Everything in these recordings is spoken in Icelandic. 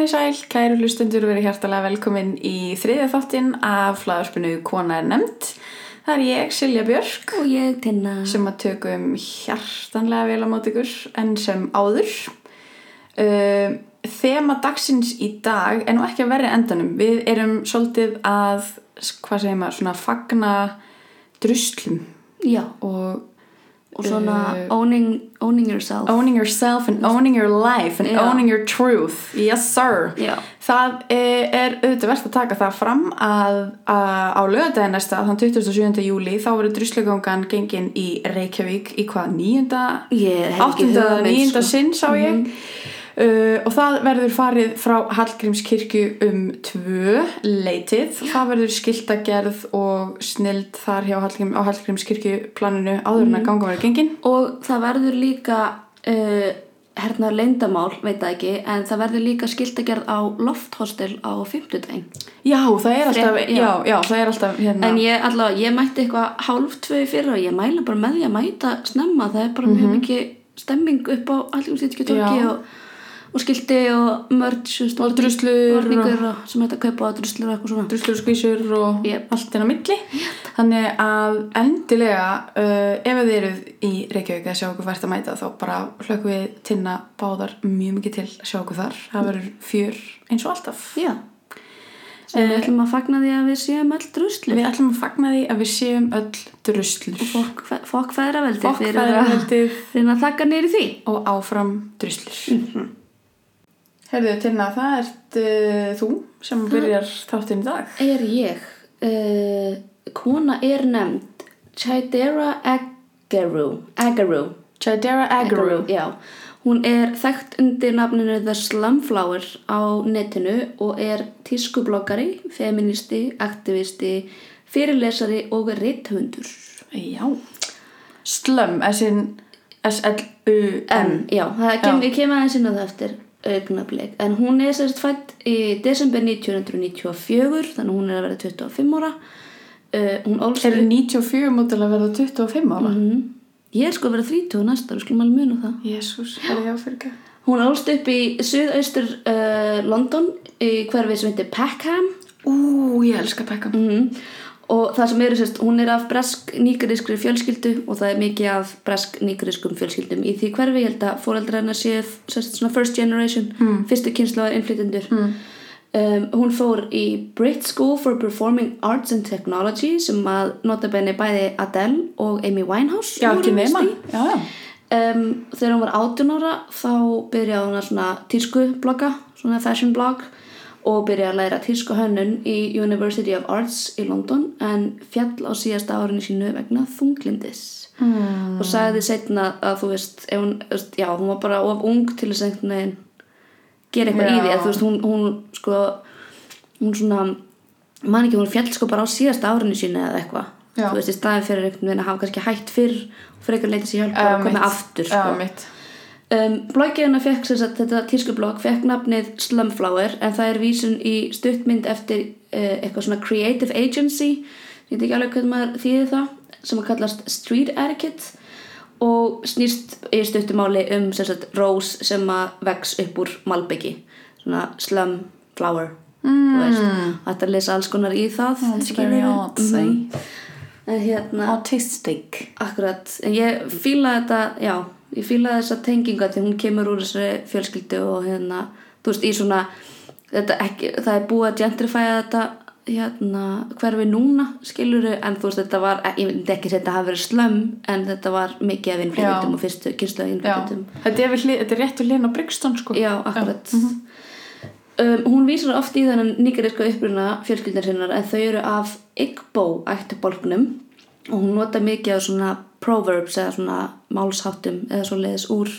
Komið sæl, kæru hlustundur verið hjartalega velkomin í þriðja þáttinn af hlaðarspinu Kona er nefnd. Það er ég, Silja Björk, Og ég, Tinna. sem að tökum hjartanlega vel á mót ykkur en sem áður. Uh, þema dagsins í dag er nú ekki að verði endanum. Við erum svolítið að, hvað segir maður, svona fagna druslum Já, og og svona Eh, owning, owning yourself. owning yourself and owning your life and Já. owning your truth. Yes sir. Já. Það er, er auðvitað verðt að taka það fram að, að á lögadaginn næsta, þann 27. júli, þá verður druslegangan gengin í Reykjavík í hvað, nýjunda, áttunda, nýjunda sko. sinn sá ég. Uh, og það verður farið frá Hallgrímskirkju um tvö leitið. Það verður skiltagerð og snild þar hjá Hallgrím, á Hallgrímskirkjuplaninu áður en að ganga verður gengin. Og það verður líka, uh, hérna leyndamál, veit það ekki, en það verður líka skiltagerð á lofthostel á fimmtudaginn. Já, það er alltaf, Fre- já. já. Já, það er alltaf hérna. En ég allavega, ég mætti eitthvað hálf tvö í fyrra og ég mæla bara með því að mæta snemma. Það er bara mjög mikið stemming upp á Hallgrímstíðskju torki Mhm. Já. og, og skilti og veist, Og druslur og, sem hægt að kaupa og druslur og eitthvað svona. druslur og skvísur og Yep. allt inn á milli þannig að endilega uh, ef þið eruð í Reykjavík að sjá okkur fært að mæta þá bara hlökkum við tinna báðar mjög mikið til að sjá okkur þar það verður fjör eins og alltaf Já. Sem við ætlum að fagna því að við séum öll druslu. við ætlum að fagna því að við séum öll druslur Fokk, fokk feðraveldi Fokk fyrir að að þakka neyri því. og áfram druslur Herðu Tinna, það ert uh, þú sem byrjar þáttinn í dag. Er ég, uh, kona er nefnd Chidera Agaru. Agaru. Chidera Agaru Já. Hún er þekkt undir nafninu The Slumflower á netinu og er tískubloggari, feministi, aktivisti, fyrirlesari og rithundur. Já. Slum, S-L-U-M Já, það kem, ég kem aðeins inn á það eftir augnablik. En hún er sérst fætt í desember 1994, þannig hún er að verða 25 ára. Uh, hún ólst Er 94 mótil að verða 25 ára? Mhm. Ég er sko að vera 30 næsta, við skulum alveg muna það. Jésús, það er jáfyrka. Hún ólst upp í suðaustur uh, London í hverfi sem heitir Peckham Ú, ég elska Pekka. mm. Og það sem eru sérst, hún er af bresk nýgariskri fjölskyldu og það er mikið af bresk nýgariskum fjölskyldum í því hverfi ég held að fóreldra hennar séu sérst svona first generation, mm. fyrstu kynslu innflytjendur. Mm. Um, hún fór í Brit School for Performing Arts and Technology sem að notabenni bæði Adele og Amy Winehouse Já, ekki. Já, já. Um, þegar hún var 18 ára þá byrjaði hún að svona tísku blogga, svona fashion blog og byrjaði að læra tísku hönnun í University of Arts í London en fjall á síðasta árinu sínu vegna þunglindis mm. og sagði setna að þú veist, hún, já, hún var bara of ung til þess að gera eitthvað í Já. því að þú veist, hún, hún sko, hún svona man ekki, hún fjall sko bara á síðasta árinu sínu eða eitthvað Já. þú veist, í staðin fyrir einhvern veginn að hafa kannski hætt fyrr og fyrir eitthvað leita sér hjálp og komið aftur Já, sko. mitt. Um, bloggið hennar fekk sem sagt, þetta tískublogg fekk nafnið Slumflower en það er vísun í stuttmynd eftir uh, eitthvað svona creative agency ég veit ekki alveg hvernig maður þýðir það sem að kallast street etiquette og snýst í stuttumáli um sem sagt, rose sem að vex upp úr malbyggi svona slum flower mm. þetta er lesa alls konar í það That's very artsy. Mhm. en hérna Autistic. Akkurat, en ég fíla þetta, já, ég fíla þessa tenginga því hún kemur úr þessari fjölskyldu og hérna, þú veist, í svona, þetta ekki, það er búið að gentrifæja þetta, hérna, hverfi núna, skiluru, en þú veist, þetta var, ég myndi ekki að hafa verið slömm, en þetta var mikið af innflytjum Já. og fyrstu kynslu af Já. innflytjum. Þetta er, við þetta er rétt við á Brixton, sko. Já, akkurat. um, hún vísar oft í þennan nýgariska uppruna fjölskyldin sinnar en þau eru af Igbo ættubólknum og hún nota mikið af svona proverbs eða svona málsháttum eða svo leiðis úr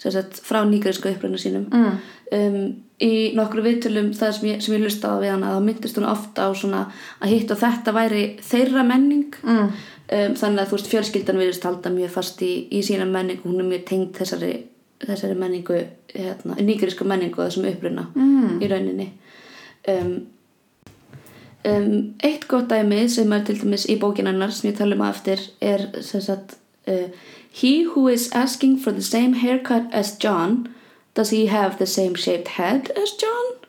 sagt, frá nýgariska uppruna sínum mm. um, í nokkru viðtölum það sem ég, sem ég lusta á við hana þá myndist hún ofta á svona að hitt og þetta væri þeirra menning mm. um, þannig að þú veist fjölskyldan virðist halda mjög fast í, í sína menningu hún er mjög tengd þessari þessari menningu hérna, nýgerísku menningu og þessum uppruna mm. í rauninni um, um, eitt gott dæmi sem er til dæmis í bókinannar sem ég tala um á eftir er sem sagt uh, he who is asking for the same haircut as John does he have the same shaped head as John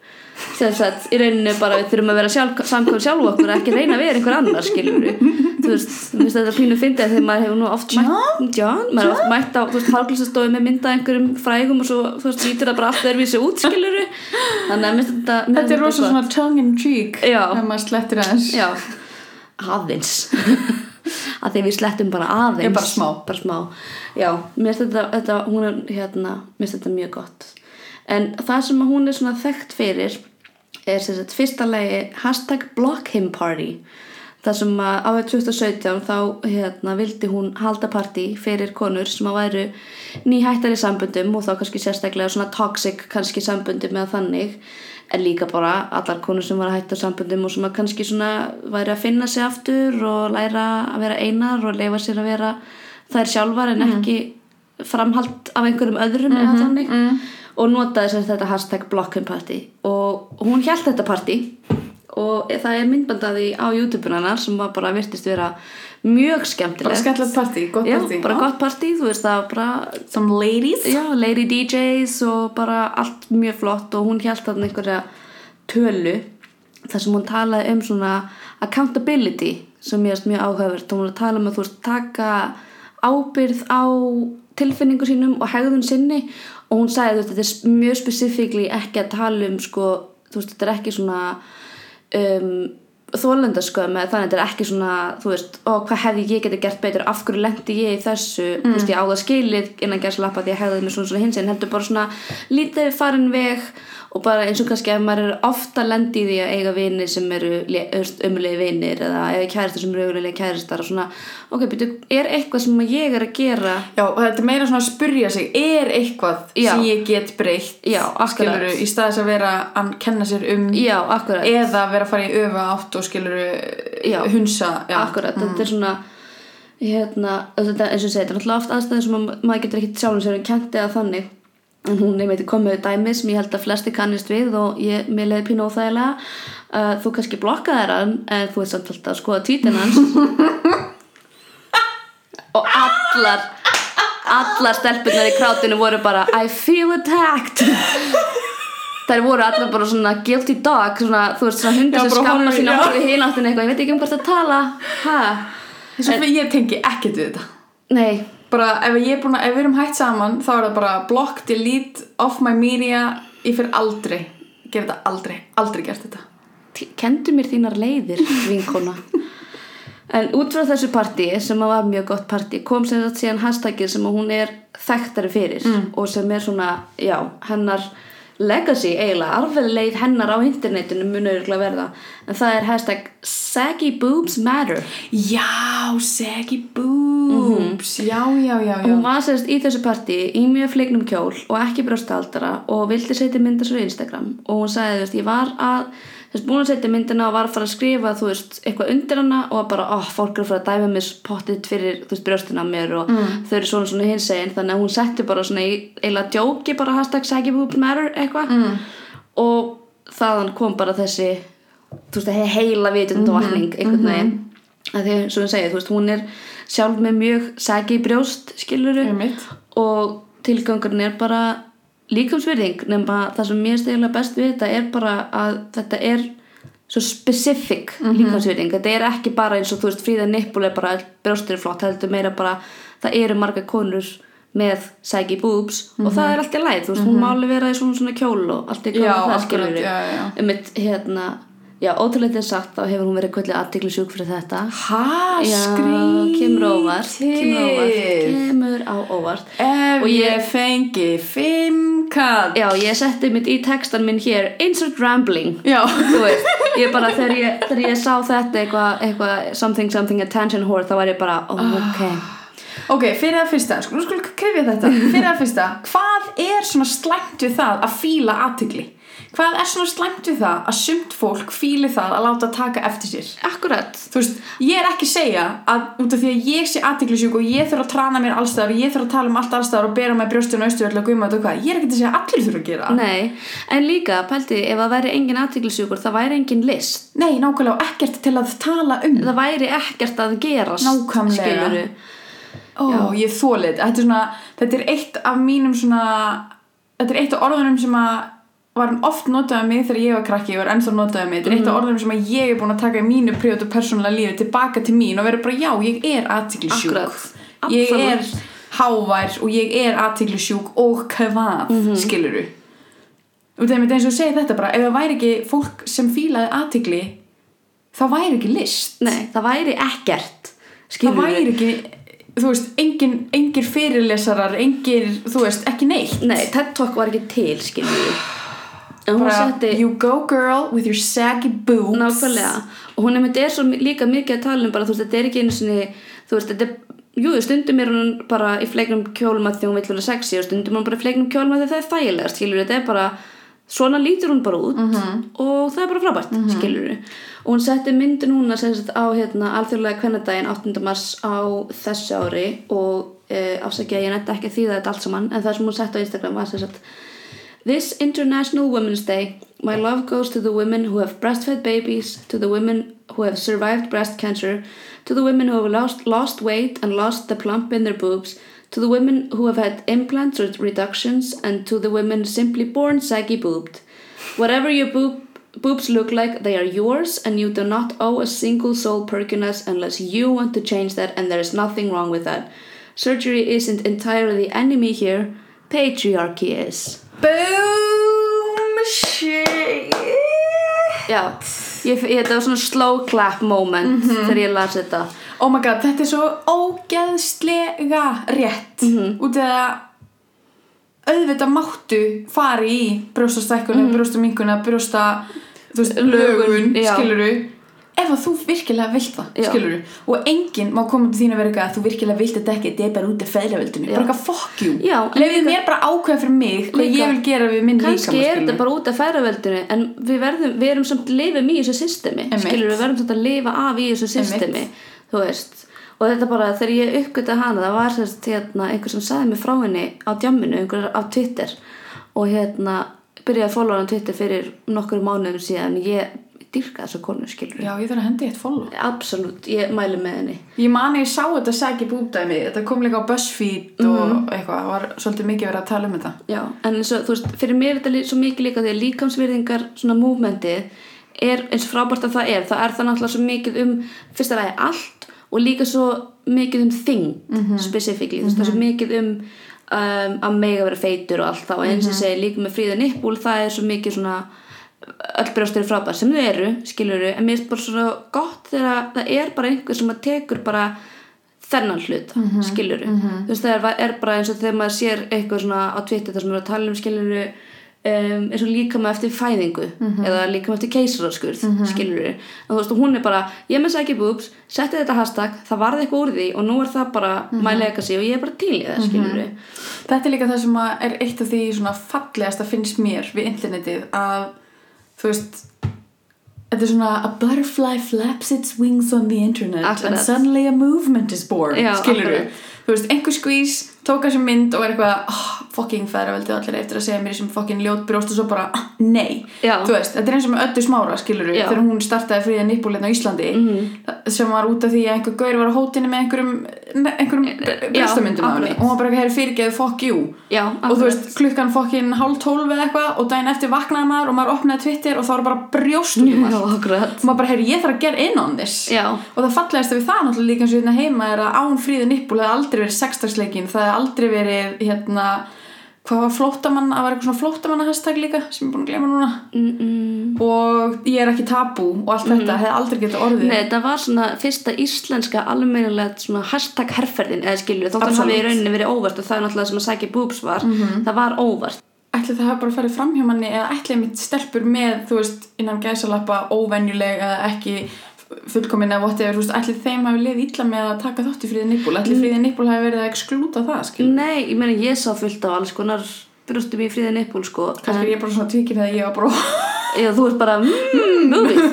þess að í rauninu bara við þurfum að vera sjálf, samkvæm sjálf okkur ekki reyna að vera einhver annar skilur við þú veist, þú veist þetta pínu fyndið þegar maður hefur nú oft John? mætt John, maður hefur oft mætt á þú veist, hálfglæsastofi með mynda einhverjum frægum og svo þú veist, lítur það bara allt öðruvísi út skilur við þannig að minnst þetta Þetta er finnst rosa gott. svona tongue in cheek Já. þegar maður slettir aðeins Já, aðeins að því við slettum bara aðeins Já, bara smá. bara smá. Já, mér finnst þetta, þetta hún er hérna, mér finnst þetta mjög gott en það sem hún er svona þekkt fyrir er sem sagt fyrsta lagi hashtag block him party það sem að árið 2017 þá hérna vildi hún halda partí fyrir konur sem að væru nýhættar í samböndum og þá kannski sérstaklega svona toxic kannski samböndum eða þannig en líka bara allar konur sem var að hætta samböndum og sem að kannski svona væri að finna sig aftur og læra að vera einar og leifa sér að vera þær sjálfar en ekki framhald af einhverjum öðrum eða þannig og notaði sér þetta hashtag blockin party og hún held þetta party og það er myndbandaði á YouTube-un hennar sem bara virtist vera mjög skemmtilegt. Bara skemmtilegt partí, gott Já, partí. bara gott partí, þú veist það bara Some ladies. Já, lady DJs og bara allt mjög flott. Og hún held þarna einhverja tölu þar sem hún talaði um svona accountability sem ég erst mjög áhugavert. Hún var að tala um að þú veist taka ábyrð á tilfinningu sínum og hegðun sinni og hún sagði þetta er mjög spesifíkli ekki að tala um sko þú veist þetta er ekki svona um, þólendaskömm eða þannig að þetta er ekki svona þú veist, ó hvað hefði ég getið gert betur? Af hverju lendi ég í þessu? Þú veist, ég á það skilið innan gæslappa því að hegðaði mig svona, svona hins en heldur bara svona lítið farin veg og bara eins og kannski ef maður er ofta lendi í því að eiga vini sem eru umulegi vinir eða eða kæristar sem eru umulegi kæristar og svona, ok, betur, er eitthvað sem ég er að gera Já, og þetta er meira svona að spurja sig Er eitthvað Já. sem ég get breytt Já, akkurat. Skilurðu, í staðis að vera að kenna sér um já, akkurat Eða vera að fara í öfa átt og skiluru Já. hunsa já. Akkurat, þetta er svona hérna, þetta, eins og segi, þetta er alltaf oft aðstæður sem að maður getur ekkit sjálfum sér um kent eða þannig en hún með komið dæmi sem ég held að flesti kannist við og ég, mér leiði pínu óþægilega. Uh, þú kannski blokkaðir hann en þú ert samt alltaf að skoða tweetin hans. Og allar allar stelpunar í krátinu voru bara I feel attacked. Þær voru allar bara svona guilty dog svona, þú veist svona hundur Já, sem horfir- sína horfið hináttin eitthvað, ég veit ekki um hvort að tala. Ha, Þess að ég tengi ekkert við þetta. Nei Bara ef ég er búin að, ef við erum hætt saman Þá er það bara block, delete, off my media Ég fyrir aldrei Gera þetta aldrei, aldrei gert þetta. Kendu mér þínar leiðir, vinkona. En út frá þessu partí sem var mjög gott partí kom sem þetta síðan hashtagið sem hún er þekktari fyrir og sem er svona, já, hennar legacy eiginlega, arfleið hennar á internetinu munur örugglega verða. En það er hashtag saggy boobs matter. Já, saggy boobs. Já, já, já, já. Hún var sérst í þessu partí í mjög fleiknum kjól og ekki brjóstaldara og vildi setja mynda svo Instagram. Og hún sagði, þú veist, ég var að þú veist, búin að setja myndina og var að fara að skrifa þú veist, eitthvað undir hana og bara, ó, fólk er að fara að dæma mér pottit fyrir, þú veist, brjóstina mér og þau eru svona svona hinsegin, þannig að hún setti bara svona í, eiginlega djóki bara hashtag saggy boobs matter eitthvað. Mm. og þaðan kom bara þessi þú veist, he- heila vitund og vakning einhvern veginn. Að því, svo ég segi, þú veist, hún er sjálf með mjög saggy brjóst, skiluru og tilgangurinn er bara líkamsvirðing nema það sem mér stegjulega best við þetta er bara að þetta er svo specific líkamsvirðing. Þetta er ekki bara eins og þú veist fríða nippul er bara brjóstir er flott heldur meira bara það eru marga konur með saggy boobs og það er allt í læð þú veist, hún má alveg vera í svona, svona kjól og allt í kjól það skilur já, já. Einmitt, hérna, já, ótrúlega sagt þá hefur hún verið kvöldið aðtikli sjúk fyrir þetta. Já, skrítið kemur óvart kemur óvart, kemur. á óvart. Ef ég, ég- fengi fimm kall. Já, ég setti mitt í textan minn hér Insert rambling. Já. Þú veist, ég bara þegar ég, þegar ég sá þetta eitthvað eitthva, something something attention whore þá var ég bara, oh, ok. Ok, fyrir það fyrsta, sko, nú skulum krifja þetta. Fyrir það fyrsta, hvað er svona slæmt við það að fíla aðtigli? Hvað er svona slæmt við það að sumt fólk fíli það að láta taka eftir sér? Akkurat Þú veist, ég er ekki að segja að út af því að ég sé aðtiklisjúk og ég þurf að trana mér allstaðar og ég þurf að tala um allt allstaðar og bera með brjóstinu og austuvel og gumma og hvað, ég er ekki að segja að allir þurfa að gera. Nei, en líka, pælti, ef það væri engin aðtiklisjúkur það væri engin list Nei, nákvæmlega ekkert til að tala um. það væri ekkert að gerast. Ó, þetta er eitt af mínum svona þetta er eitt af orðunum sem að var oft notað um mig þegar ég var krakki og er ennþá notað um mig, þetta er eitt af orðunum sem að ég er búin að taka í mínu prjótu persónulega lífi tilbaka til mín og vera bara já, ég er aðtiklisjúk ég er hávær og ég er aðtiklisjúk og hvað, mm -hmm. skiluru og það er með eins og segja þetta bara ef það væri ekki fólk sem fílaði aðtikli þá væri ekki list. Nei, það væri ekkert það skilurðu. væri ekki þú veist, engin, engir fyrirlesarar engir, þú veist, ekki neitt. Nei, TED Talk var ekki til skilur en hún setti you go girl with your saggy boobs nákvæmlega og hún er svo mi- líka mikið að tala um bara, þú veist, þetta er ekki einu sinni þú veist, þetta er Jú, stundum er hún bara í fleiknum kjólum að því hún vill vera sexy og stundum er hún bara í fleiknum kjólum að því það er þægilegast, skilur þetta er bara, svona lítur hún bara út -hmm. og það er bara frábært, mm -hmm. og hún setti myndi núna sagt á hérna, alþjóðlega kvennadaginn 8. mars á þessu ári og e, afsækja ég nætti ekki að þýða þetta allt saman en það sem hún setti á Instagram var sem sagt This International Women's Day, my love goes to the women who have breastfed babies, to the women who have survived breast cancer, to the women who have lost, lost weight and lost the plump in their boobs, to the women who have had implants or reductions, and to the women simply born saggy boobed. Whatever your boob, boobs look like, they are yours, and you do not owe a single soul Perkinas unless you want to change that, and there is nothing wrong with that. Surgery isn't entirely the enemy here, patriarchy is. Boom shit. Já, ég, ég, þetta var svona slow clap moment þegar ég las þetta. Oh my god, þetta er svo ógeðslega rétt. Mhm. út af að auðvitað máttu fari í brjóstastækkuna, mm. brjóstaminkuna brjósta, þú veist, Lögun, lögun skiluru ef að þú virkilega vilt það, Já. skiluru og enginn má koma til þín að vera eitthvað að þú virkilega vilt þetta ekki, þetta er bara út af feðravöldinu bara eitthvað fuck you, lefið líka- mér bara ákveða fyrir mig hvað Líka- ég vil gera við minn líkama kannski er þetta bara út af færaveldinu en við verðum, við erum samt lifum í þessu systemi Einmitt. skilur við verðum samt að lifa af í þessu systemi þú veist. Og þetta bara þegar ég uppgöta hana það var sérst hérna einhver sem sagði mig frá henni á djamminu, einhver á Twitter. Og hérna byrjaði að followa hann Twitter fyrir nokkur mánuðum síðan. Ég dyrka þessa konu skilur já, ég þarf að hendi eitt follow. Absolutt, ég mæli með henni. Ég man ég sá þetta saggi búbdæmi þetta kom líka á BuzzFeed og Mhm. eitthvað, var svolítið mikið verið að tala um þetta. Já, en eins og, þú veist, fyrir mér er þetta svo mikið líka því að líkamsvirðingar svona movementið er eins frábært að það er. Það er það náttúrulega svo mikið um fyrsta ræði allt og líka svo mikið um þing mm specifíkli, þú veist, það er svo mikið um um, að mega vera feitur og allt það og eins og segi líka með fríða nippul það er svo mikið svona öll brjóst eru frábært sem þau eru, skilur en mér er bara svo gott þegar það er bara einhver sem að tekur bara þennan hlut, mm -hmm. skiluru þú veist það er, er bara eins og þegar maður sér eitthvað svona á Twitter þar sem er að tala um skiluru um, eins og líkama eftir fæðingu eða líkama eftir keisaraskurð mm -hmm. skiluru, en þú veist og hún er bara ég með sækja boobs, setti þetta hashtag það varði eitthvað úr því og nú er það bara my legacy og ég er bara til í það, skiluru Þetta er líka það sem er eitt af því þú veist þetta er svona a butterfly flaps its wings on the internet Akkurat. and suddenly a movement is born skilur akkurat. þú veist, einhver skvís tók þessu mynd og er eitthvað oh, fucking færaveldi og allir eftir að segja mér sem fucking ljót brjóst og svo bara ah, nei, Já. þú veist, þetta er eins og með öllu smára skilur Já. þegar hún startaði fríða nippulinn á Íslandi Mhm. sem var út af því að einhver gaur var á hótinu með einhverjum, einhverjum brjóstamyndum af henni og hún var bara "Heyrðu, fyrirgeðu fuck you Já, og þú veist klukkan fokkin hálf tólf eða eitthvað og daginn eftir vaknaði maður og maður opnaði Twitter og þá var bara brjóst og maður bara, heyri, ég þarf að get in on this Já. og það fallegast við það náttúrulega líka eins og hérna heima er að án fríði nippul hefði aldrei verið hérna hvað var flóttamann, það var eitthvað svona flóttamanna hashtag líka sem ég er búin að glema núna. Mm -mm. og ég er ekki tabú og allt þetta hefði aldrei getað orðið. Nei, það var svona fyrsta íslenska almennilega svona hashtag herferðin eða skilju, þótt hann Absolutt. hafi í rauninni verið óvart og það er náttúrulega sem að sækja boobs var það var óvart. Ætli það hafi bara farið fram hjá manni eða ætli mitt stelpur með, þú veist, innan gæsalappa óvenjuleg eða ekki fullkomin eða whatever, þú veist, ætli þeim hafi liðið illa með að taka þátt í fríði nippul ætli fríði nippul hafi verið að exklúta það, skil Nei, ég meina ég sá fullt af alls konar brjóstum í fríðin nippul sko kannski er ég bara svona tvikið þegar ég var bara Já, þú ert bara, mmm, movie.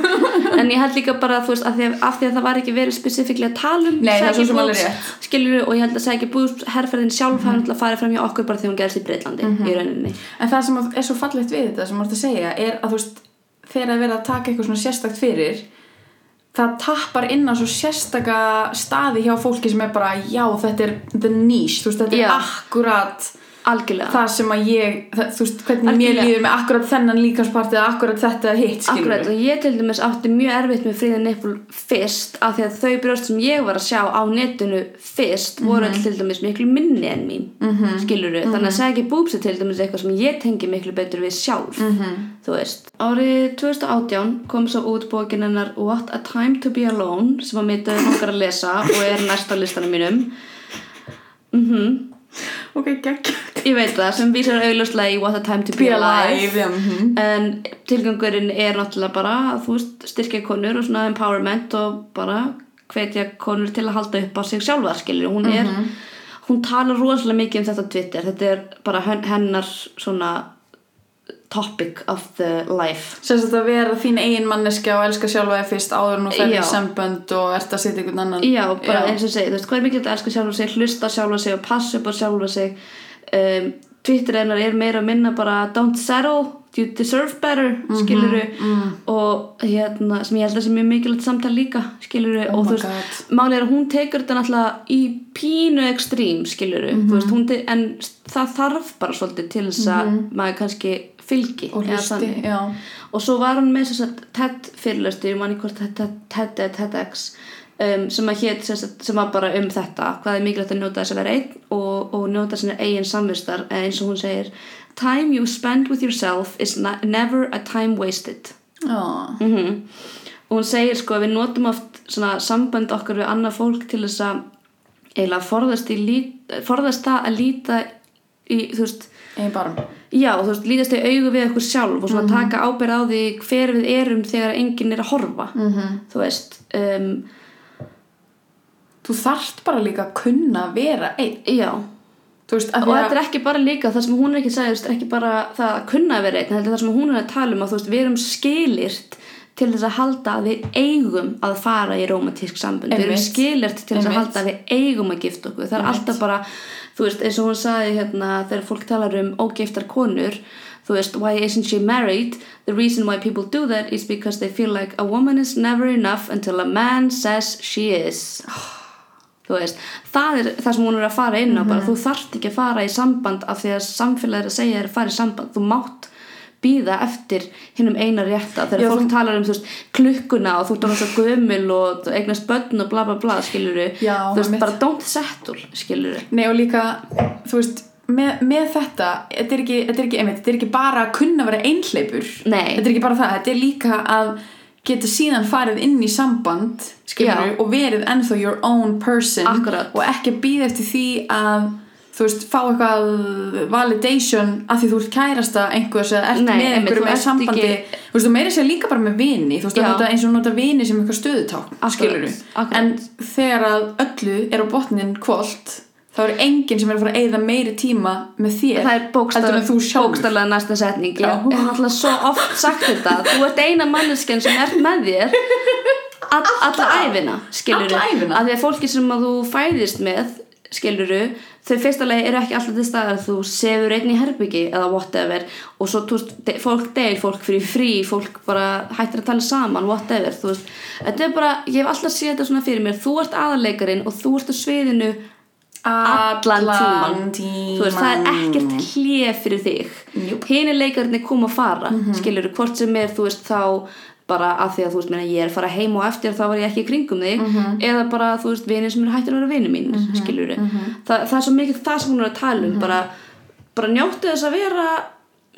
En ég held líka bara, þú veist, af því að, af því að það var ekki verið spesifíklega að tala um Nei, það er svo sem alveg rétt. Mhm. skilurðu, og ég held að sækja boobs herferðin sjálf hafi náttúrulega farið fram hjá okkur bara þegar hún gerðist í Breitlandi í rauninni. En það sem er svo fallegt við þetta sem þú ert að segja er að þú veist þegar að vera að taka eitthvað svona sérstakt fyrir það tappar inn á svo sérstaka staði hjá fólki sem er bara já þetta er the niche, þú veist þetta Já. er akkurat algjörlega það sem að ég, það, þú veist, hvernig mér Algjörlega. líður með akkurat þennan líkansparti eða akkurat þetta hitt, skilur Akkurat, og ég til dæmis átti mjög erfitt með fríða nippul fyrst af því að þau brjóst sem ég var að sjá á netinu fyrst voru Mhm. mm til dæmis miklu minni en mín mm -hmm. skiluru, þannig að ekki boobs er til dæmis eitthvað sem ég tengi miklu betur við sjálf Mhm. -hmm. þú veist árið 2018 kom svo út bókin hennar What a Time to be Alone sem að mitt okkar að lesa og er næst á listanum mínum ok, gegg ég veit það, sem vísar augljóslega í What a Time to be, be Alive. Alive, já, mhm. en tilgangurinn er náttúrulega bara að þú styrkja konur og svona empowerment og bara hvetja konur til að halda upp á sig sjálfar skilur hún er hún talar rosalega mikið um þetta Twitter. Þetta er bara hen- hennar svona topic of the life. Sagt að vera þín eigin manneska og elska sjálfa þig fyrst áður ferð Já. í sambönd og ert að setja einhvern annan já, bara eins og segi, þú veist, hvað er mikilvægt að elska sjálfa sig hlusta sjálfa sig og passa upp á sjálfa sig? Um, Twitter hennar er meira að minna bara don't settle, you deserve better skiluru og hérna, sem ég held að sé mjög mikilvægt samtal líka skiluru Oh og þú veist, málið er að hún tekur þetta náttúrulega í pínu ekstrím skiluru, þú veist, hún te- en það þarf bara svolítið til þess að maður kannski fylgi og hlusti, og svo var hún með þess að TED fyrirlöstu, ég manni hvort TED, TED eða TEDx um, sem að hét sem, sem var bara um þetta hvað er mikilvægt að njóta þess að vera einn og, og njóta sinna eigin samvistar eins og hún segir time you spend with yourself is never a time wasted. Já, mm og hún segir sko við notum oft svona sambönd okkar við annað fólk til þess að eiginlega forðast, forðast það að líta í, þú veist eigin barm. Já, og þú veist, lítast í augu við okkur sjálf og svona taka ábyrð á því hver við erum þegar enginn er að horfa. -hmm. þú veist um, þú þarft bara líka að kunna vera einn. Já, veist, og þetta er ekki bara líka það sem hún er ekki að segja, ekki bara það að kunna að vera einn, það sem hún er að tala um að veist, við erum skilyrt til þess að halda að við eigum að fara í romantísk sambund, við erum skilyrt til þess að halda að við eigum að gifta okkur, það er alltaf bara þú veist, eins og hún sagði hérna þegar fólk talar um ógiftar konur þú veist, why isn't she married? The reason why people do that is because they feel like a woman is never enough until a man says she is. Þú veist, það er það sem hún er að fara inn á bara, þú þarft ekki að fara í samband af því að samfélagið er að segja þér að fara í samband. Þú mátt býða eftir hinnum eina rétta. Þegar Já, fólk þú- talar um veist, klukkuna og þú ert alveg svo gömul og eignast börn og bla bla bla skiluru, Já, þú veist, einmitt. bara don't settle skiluru, Nei og líka, þú veist, með, með þetta, þetta er, ekki, þetta, er ekki, einmitt, þetta er ekki bara að kunna að vera einhleipur. Þetta er ekki bara það, þetta er líka að geta síðan farið inn í samband, skilur og verið ennþá your own person. Akkurat. Og ekki að býða eftir því að, þú veist, fá eitthvað validation að því þú ert kærasta einhvers eða ert Nei, með einhverjum þú ert sambandi. ekki- Þú veist, þú meiri sér líka bara með vini, þú veist, nota, eins og nota vini sem eitthvað stöðutákn, skilur akkurat. En þegar að öllu er á botnin kvöld þá er enginn sem er að fara að eyða meiri tíma með þér það er bókstallega næsta setning. Ég hef alltaf svo oft sagt þetta. Þú ert eina manneskjan sem ert með þér all, alla? æfina skiluru, að því að fólki sem að þú fæðist með skiluru, þau fyrsta lagi eru ekki alltaf til staðar. Þú sefur einn í herbyggi eða whatever og svo veist, de- fólk deyr, fólk fyrir frí fólk bara hættir að tala saman whatever, þú veist, þetta er bara ég hef alltaf séð þetta svona fyrir mér, þú ert aðarleikarin og þú ert á sviðinu allan tíman, þú veist, það er ekkert hlið fyrir þig. Hini leikarnir koma að fara mm skilur, hvort sem er, þú veist, þá bara af því að þú veist, meina, ég er að fara heim og eftir þá var ég ekki í kringum þig. Eða bara, þú veist, vinir sem eru hættir að vera vinir mín mm -hmm. skilur, Þa, það er svo mikið það sem hún er að tala um, bara, bara njóttu þess að vera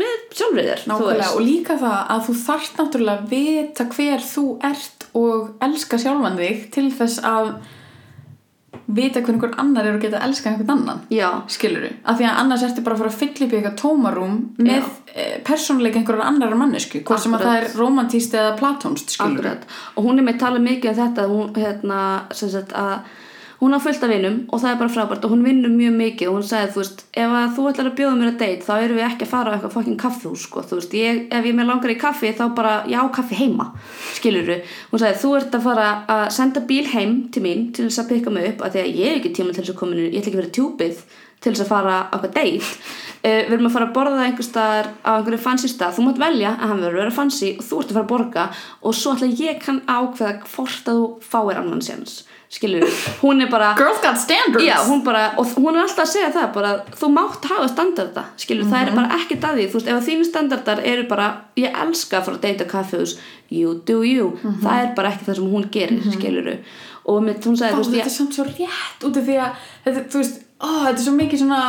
með sjálfrið þér, þú Nákvæmlega, veist. og líka það að þú þarft náttúrulega að vita hver þú ert og elska sjálfan þig til þess að vita hver einhver annar er og geta elska einhvern annan já, skilur þú, af því að annars ertu bara að fara að fylla upp í eitthvað tómarúm með e, persónuleika einhverjar annar mannesku hvort sem að það er romantíst eða platónst skilur Akkurat, og hún er með tala mikið um þetta hún, hérna, sem sagt að hún á fullt af vinum og það er bara frábært og hún vinnur mjög mikið og hún sagði, þú veist, ef þú ætlar að bjóða mér að date þá erum við ekki að fara á eitthvað fucking kaffihús sko, þú veist, ég, ef ég með langar í kaffi þá bara, já, kaffi heima skilurðu, hún sagði, þú ert að fara að senda bíl heim til mín til þess að pikka mig upp, að því að ég hef ekki tíma til þess að koma inn, ég ætla ekki að vera tjúpið til þess að fara á eitthvað date. Uh, við erum að fara að borða einhver staðar á einhverju fancy stað, þú mátt velja að hann verður að vera fancy og þú ert að fara að borga og svo ætla ég kann ákveða hvort að þú fáir annan séns skilur hún er bara Girls got standards. Já, hún bara, og hún er alltaf að segja það bara, þú mátt hafa standarda skilur, það er bara ekkert að því, þú veist, ef þínu standardar eru bara, ég elska að fara að deyta kaffehús, you do you. Það er bara ekki það sem hún gerir, skilur og mitt, hún sagði, Ó, þú veist, þetta ég er samt svo rétt út af því að þetta, þú veist, ó, þetta er svo mikið svona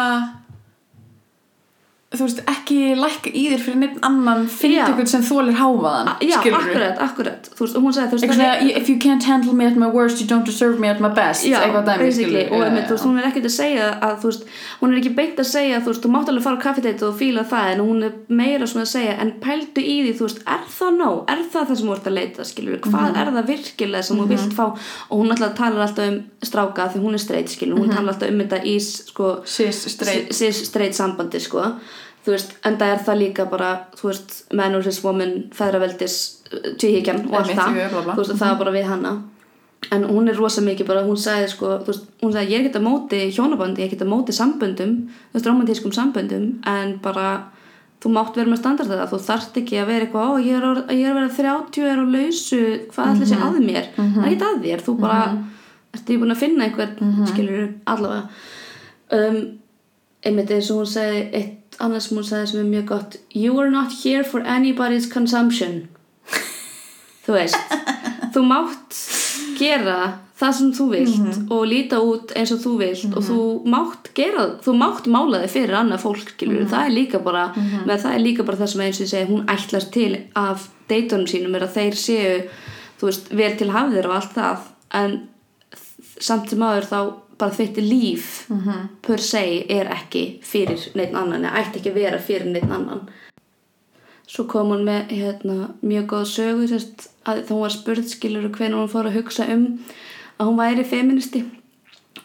þú veist, ekki lækka í þér fyrir neitt annan ykkur sem þólir háfaðan já, skilurðu? akkurat, akkurat. Þú veist, hún sagði, þú veist, svona, if you can't handle me at my worst you don't deserve me at my best Já, dæmi, basically, og einmitt, þú veist, hún er ekkert að segja að, þú veist, hún er ekki beint að segja, þú veist, þú mátt alveg fara á kaffeteit og fíla það, en hún er meira svona að segja, en pældu í því, þú veist, er það nóg, er það það sem þú ert að leita, skilur, hvað Mhm. er það virkilega sem þú vilt fá, og hún alltaf talar alltaf um stráka því hún er streit, skilur, Mhm. hún talar alltaf um þetta í, sko, cis streit sambandi, sko, þú veist, en það er það líka bara, þú veist, man versus woman, feðraveldis, tvíhyggjan og allt það, þú veist, og það er bara við hana. En hún er rosa mikið bara, hún sagði sko, þú veist, hún sagði ég er ekkert að móti hjónabandi, ég er ekkert að móti samböndum þú veist, romantískum samböndum en bara, þú mátt vera með standarda þú þarft ekki að vera eitthvað ó, ég er, að- ég er að vera 30 er á lausu hvað ætla sé að mér, það er ekkert að þér þú bara, ertu ég búin að finna einhvern skilur allavega. Um, einmitt eins og hún sagði eitt annars hún sagði sem er mjög gott you are not here for anybody's consumption. Þú veist þú mátt gera það sem þú vilt og líta út eins og þú vilt og þú mátt gera, þú mátt mála þig fyrir annað fólk, skilur, það er líka bara með það er líka bara það sem eins og ég segi hún ætlast til af deytunum sínum er að þeir séu, þú veist, vel til hafðir og allt það, en samt sem aður þá bara þitt líf per se er ekki fyrir neitt annan, eða ætti ekki að vera fyrir neitt annan. Svo kom hún með hérna, mjög góð sögu sérst, að þá var spurð skilur hvernig hún fór að hugsa um að hún væri feministi.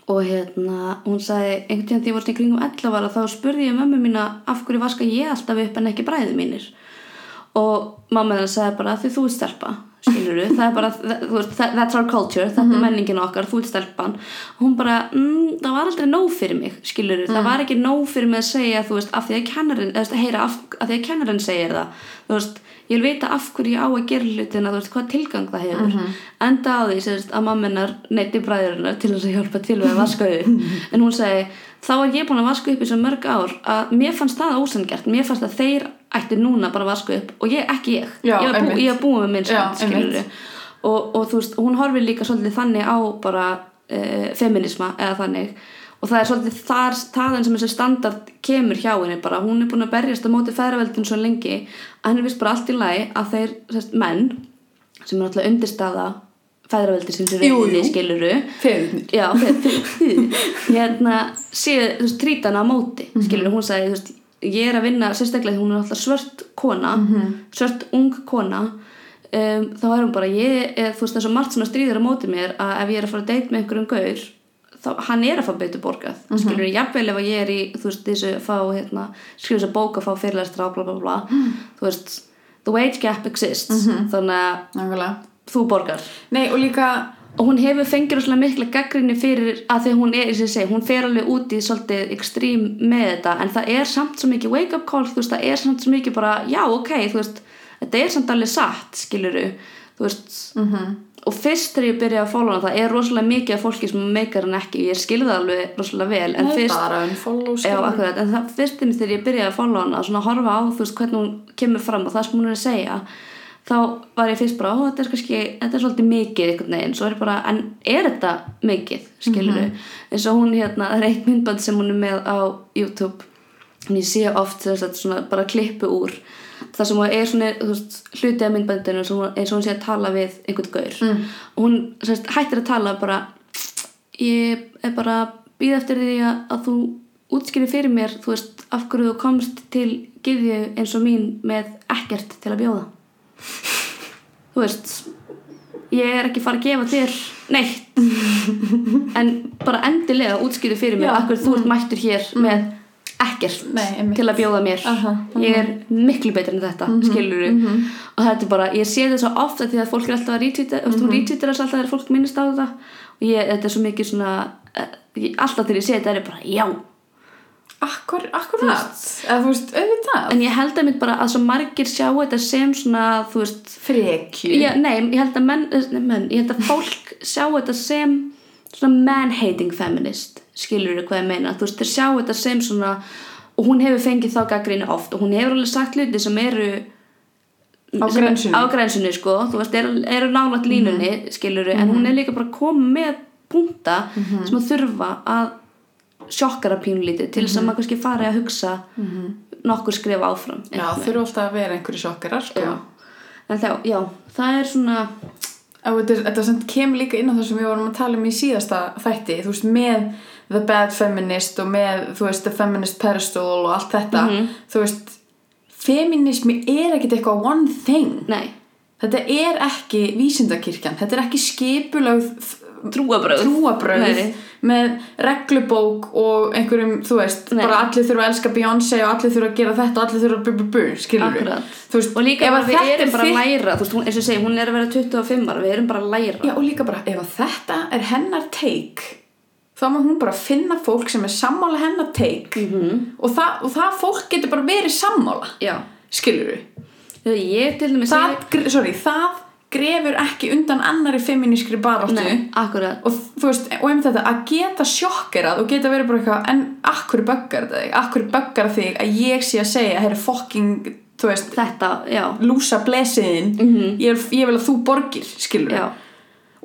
Og hérna hún sagði einhvern tíðan því ég svona í kringum 11 ára þá spurði ég mömmu mína af hverju vaska ég alltaf upp en ekki bræði mínir og mamma hennar sagði bara því þú ert stelpa skilur það er bara, that's our culture þetta er menningin okkar, þú ert stelpan. Og hún bara, mm, það var aldrei nóg fyrir mig skilur það var ekki nóg fyrir mig að segja þú veist, af því að kennarinn, eða heyra af, af því að kennarinn segir það. Þú veist, ég vil vita af hverju ég á að gera hlutina þú veist, hvað tilgang það hefur. Enda á því, sérst, að mammenar neyti bræðurinnar til þess að hjálpa til við að vaska upp. En hún segi, þá er ég búin að vaska upp í svo mörg ár að mér fannst það ósangjart mér fannst að þeir ætti núna bara að vaska upp og ég, ekki ég, Já, ég bú, ég var búin með minn skilur og, og þú veist, hún horfir líka svolítið þannig á bara uh, feminisma eða þannig. Og það er svolítið þar, þaðan sem þessi standard kemur hjá henni bara, hún er búin að berjast á móti feðraveldin svo lengi að henni vist bara allt í lagi að þeir sérst, menn sem er alltaf undirstaða feðraveldi sem reyni jú. skiluru Feðurnir. já, fe- hérna séu, þú veist, trýta hana á móti skilur, hún sagði, þú veist, ég er að vinna sérstaklega því hún er alltaf svört kona svört ung kona. Um, þá er hún bara, ég er, þú veist, það er svo margt sem að stríður á móti mér að ef ég er að fara að deit með einhverjum gaur þá, hann er að fá betur borgað mm -hmm. skilur, jafnvel ef að ég er í, þú veist, þessu fá, hérna, skrifa þess að bóka fá fyrirlæstra bla bla bla, þú veist the wage gap exists, þannig að Nákvæmlega. þú borgar. Nei, og líka og hún hefur fengið rosalega mikla gaggrinni fyrir að því hún er, eins og ég segi, hún fer alveg út í svolítið ekstrím með þetta. En það er samt svo mikið wake up call þú veist, það er samt svo mikið bara, já ok þú veist, þetta er samt alveg satt skiluru, þú veist -hmm. og fyrst þegar ég byrjaði að follow hana það er rosalega mikið af fólki sem meikar hann ekki. Ég skilði alveg rosalega vel en Nei, fyrst, bara unfollow já, akkurat, en það fyrst þegar ég byrjaði að follow hana svona horfa á, þú veist, hvernig hún kemur fram og það sem hún er að segja þá var ég fyrst bara, ó, þetta er kannski þetta er svolítið mikið einhvern veginn. Svo er ég bara, en er þetta mikið, skilur Mhm. eins og hún hérna, það er eitt myndband sem hún er með á YouTube. En ég sé oft þess að svona bara klippu úr. Það sem er svona, þú veist, hluti af myndbandinu eins og hún sé að tala við einhvern gaur. Mm. og hún sérst, hættir að tala bara ég er bara að býða eftir því að, að þú útskýri fyrir mér, þú veist, af hverju þú komst til gyðju eins og mín með ekkert til að bjóða þú veist ég er ekki fara að gefa þér neitt. En bara endilega útskýri fyrir mér hverju þú ert mættur hér með ekkert Nei, til að bjóða mér. Aha, ég er miklu betur en þetta mm -hmm, og þetta er bara, ég sé þetta svo ofta því að fólk er alltaf að retweeta mm -hmm. þú retweetir þess alltaf þegar fólk minnist á þetta. Og ég, þetta er svo mikið svona eh, alltaf þegar ég sé þetta er ég bara, já Akkur, akkurat. Eða þú veist, auðvitað. En ég held að mitt bara að svo margir sjá þetta sem svona, þú veist frekju. Já, nei, ég held að menn, nei, menn, ég held að fólk sjá þetta sem svona man-hating feminist. Skilur þú hvað ég meina, þú veist, þeir sjá þetta sem svona, og hún hefur fengið þá gaggríni oft og hún hefur alveg sagt hluti sem eru Á grensunni. á grensunni, sko, þú veist, eru, eru nálægt línunni, mm skilur en hún er líka bara koma með punta sem að þurfa að sjokkara pínlítið til þess að maður kannski fari að hugsa nokkur skrif áfram. Já, þurfa alltaf að vera einhverju sjokkarar sko. Já. en þá, já, það er svona þetta, kemur líka inn á það sem við vorum að tala um í síðasta þætti þú veist, með the bad feminist og með, þú veist, the feminist pedestal og allt þetta, þú veist feminismi er ekkit eitthvað one thing. Nei, þetta er ekki vísindakirkjan þetta er ekki skipulögð trúabröð trúabröð með reglubók og einhverjum, þú veist, Nei. bara allir þurfa að elska Beyoncé og allir þurfa að gera þetta og allir þurfa að bu bu bu, skilur þú veist, og líka ef bara við erum er bara að læra þú veist, hún, eins og segi, hún er að vera 25 ára við erum bara að læra. Já, og líka bara, ef þetta er hennar take þá má hún bara finna fólk sem er sammála hennar take. -hmm. og, það, og það fólk getur bara verið sammála. Já. skilur við ég það, sorry, það grefur ekki undan annari feminískri akkurat. Og þú veist, og einmitt þetta að geta sjokkerað og geta verið bara eitthvað en akkur böggar þig, akkur böggar þig að ég sé að segja, herri fucking þú veist, Þetta, lúsa blesiðin. Mhm. ég, er- ég vil að þú borgir, skilur já,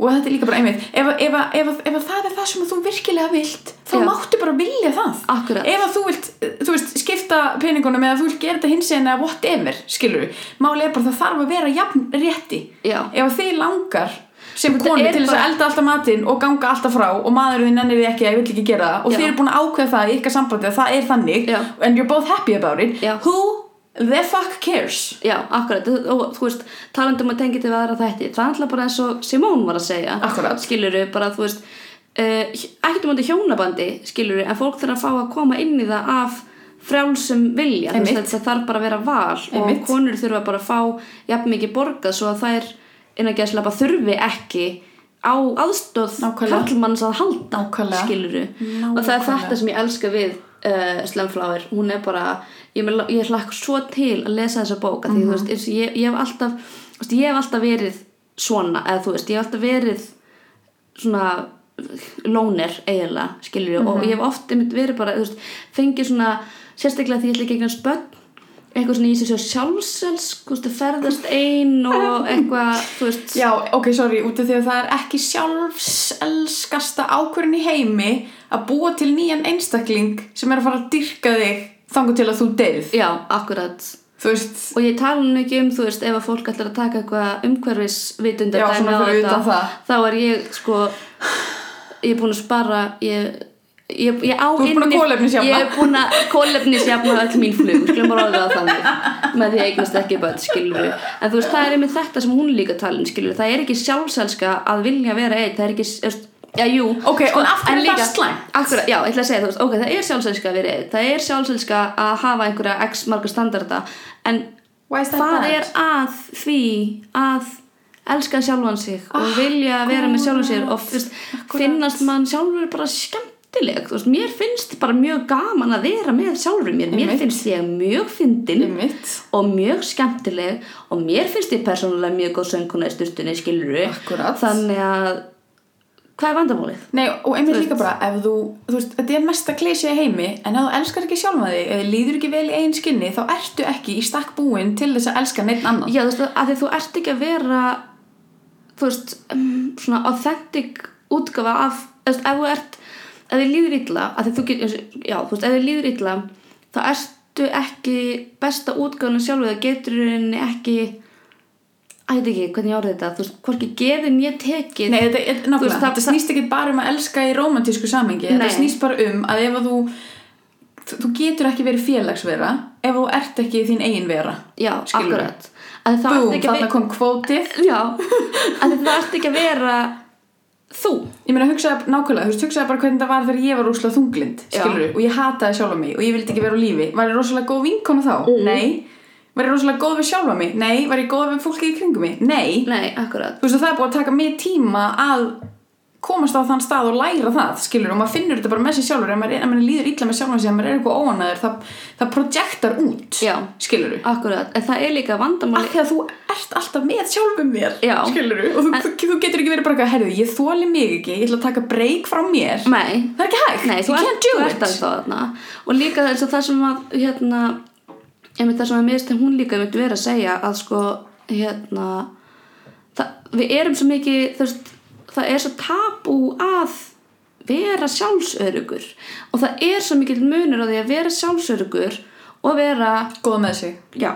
og þetta er líka bara einmitt ef, ef, ef, ef að það er það sem þú virkilega vilt þá Já. máttu bara vilja það Akkurat. ef þú vilt, þú veist, skipta peningunum eða þú vilt gera þetta hins eða whatever skilur við, máli er bara það þarf að vera jafn rétti Já. ef þið langar sem konu til þess bara- að elda alltaf matinn og ganga alltaf frá og maðurinn nennir því ekki að ég vill ekki gera það og Já. þið eru búin að ákveða það í ykkar sambandi að það er þannig and you're both happy about it who the fuck cares já, akkurat og þú veist, talandum að tengja til aðra þætti það er alltaf bara eins og Simón var að segja Akkurat. skilur bara, þú veist uh, ekkert um þetta hjónabandi skilur en fólk þarf að fá að koma inn í það af frjálsum vilja Þú veist, þetta þarf bara að vera val Einmitt. og konur þurfa bara að fá jafn mikið borgað svo að þær innan gæslega þurfi ekki á aðstóð Nákvæmlega. karlmanns að halda Nákvæmlega. skiluru og það er Nákvæmlega. þetta sem ég elska við uh, Slemflower, hún er bara ég, ég hlakk svo til að lesa þessa bóka því Mhm. þú veist, eins og ég, ég hef alltaf þú veist, ég hef alltaf verið svona eða þú veist, ég hef alltaf verið svona lóner eiginlega, skilur ég Mhm. og ég hef oft verið bara, þú veist, fengið svona sérstaklega því ég ætla ekki eignast börn eitthvað svona í þessu sjálfselsk þú veist, að ferðast ein og eitthvað, þú veist Já, ok, sorry, út af því að það er ekki sjálfselskasta ákvörðin í heimi að búa til nýjan einstakling sem er að fara að dyrka þig þangu til að þú deyð. já, akkurat veist, og ég tala nú ekki um, þú veist, ef að fólk ætlar að taka eitthvað það. þá er ég, sko ég er búin að spara ég, ég, ég á Þú ert búin að kolefnisjafna. ég er búin að kólefnisjafna öll mín flug, skulum bara orða það þannig með því að eignast ekki börn, en þú veist, það er einmitt þetta sem hún er líka talin skilur, það er ekki sjálfselska að vilja vera einn, það er ekki, já, jú Ok, og af hverju er það líka- slæmt? Akkurat, já, ég ætla að segja veist, ok, það er sjálfsælska að vera einn, það er sjálfsælska að hafa einhverja x marga standarda, en hvað er að því að elska sjálfan sig og vilja vera með sjálfan sig? Og finnast mann sjálfur bara skemmtileg, veist, mér finnst bara mjög gaman að vera með sjálfur mér, mér finnst ég mjög fyndin og mjög skemmtileg og mér finnst ég persónulega mjög góð sönguna í styrtunni, skilur Akkúrat. þannig að hvað er vandamálið? Nei, og einmitt líka bara, ef þú, þú veist, þetta er mesta klísi í heimi, en ef þú elskar ekki sjálfa þig, ef þið líður ekki vel í eigin skinni, þá ertu ekki í stakk búin til þess að elska neitt annan. Já, þú veist, að því þú ert ekki að vera þú veist, um, svona authentic útgafa af, þú veist, ef þú ert ef þið líður illa, að því þú get já, þú veist, ef þið líður illa þá ertu ekki besta útgáfuna sjálfu, það getur rauninni ekki að ég veit ekki hvernig ég árið þetta, þú veist, hvorki gefin ég tekið Nei, þetta, er, veist, það- þetta snýst ekki bara um að elska í romantísku samhengi, þetta snýst bara um að ef að þú, þú, getur ekki verið félagsvera ef þú ert ekki þín eigin vera. já, akkurat Búm, þarna kom kvótið. já, að það ert ekki að vera þú Ég meina, hugsaði nákvæmlega, þú veist, hugsaði bara hvernig það var þegar ég var rosalega þunglind, skilur og ég hataði sjálfa mig og ég vildi ekki vera á lífi. Var ég rosalega góð vinkona þá? Mm. Nei. Var ég rosalega góð við sjálfa mig? Nei. Var ég góð við fólki í kringum mig? Nei. nei, Þú veist, það er búið að taka mig tíma að komast á þann stað og læra það skilur og maður finnur þetta bara með sér sjálfur. Ef maður, er- maður líður illa með sjálfum sig ef maður er eitthvað óanæður það, það projektar út Já. skilur akkurat, en það er líka vandamáli af því að þú ert alltaf með sjálfum mér Já. skilur og þú, þú, þú getur ekki verið bara eitthvað, herðu, ég þóli mig ekki ég ætla að taka breyk frá mér. Nei, það er ekki hægt, Nei, þú ert, alveg þarna. Og líka þess að það sem að hérna, einmitt það sem að mér stið hún líka einmitt verið að segja að sko hérna það, við erum svo mikið þú veist, það er svo tabú að vera sjálfsörugur og það er svo mikið munur á því að vera sjálfsörugur og vera góða með sig. Já,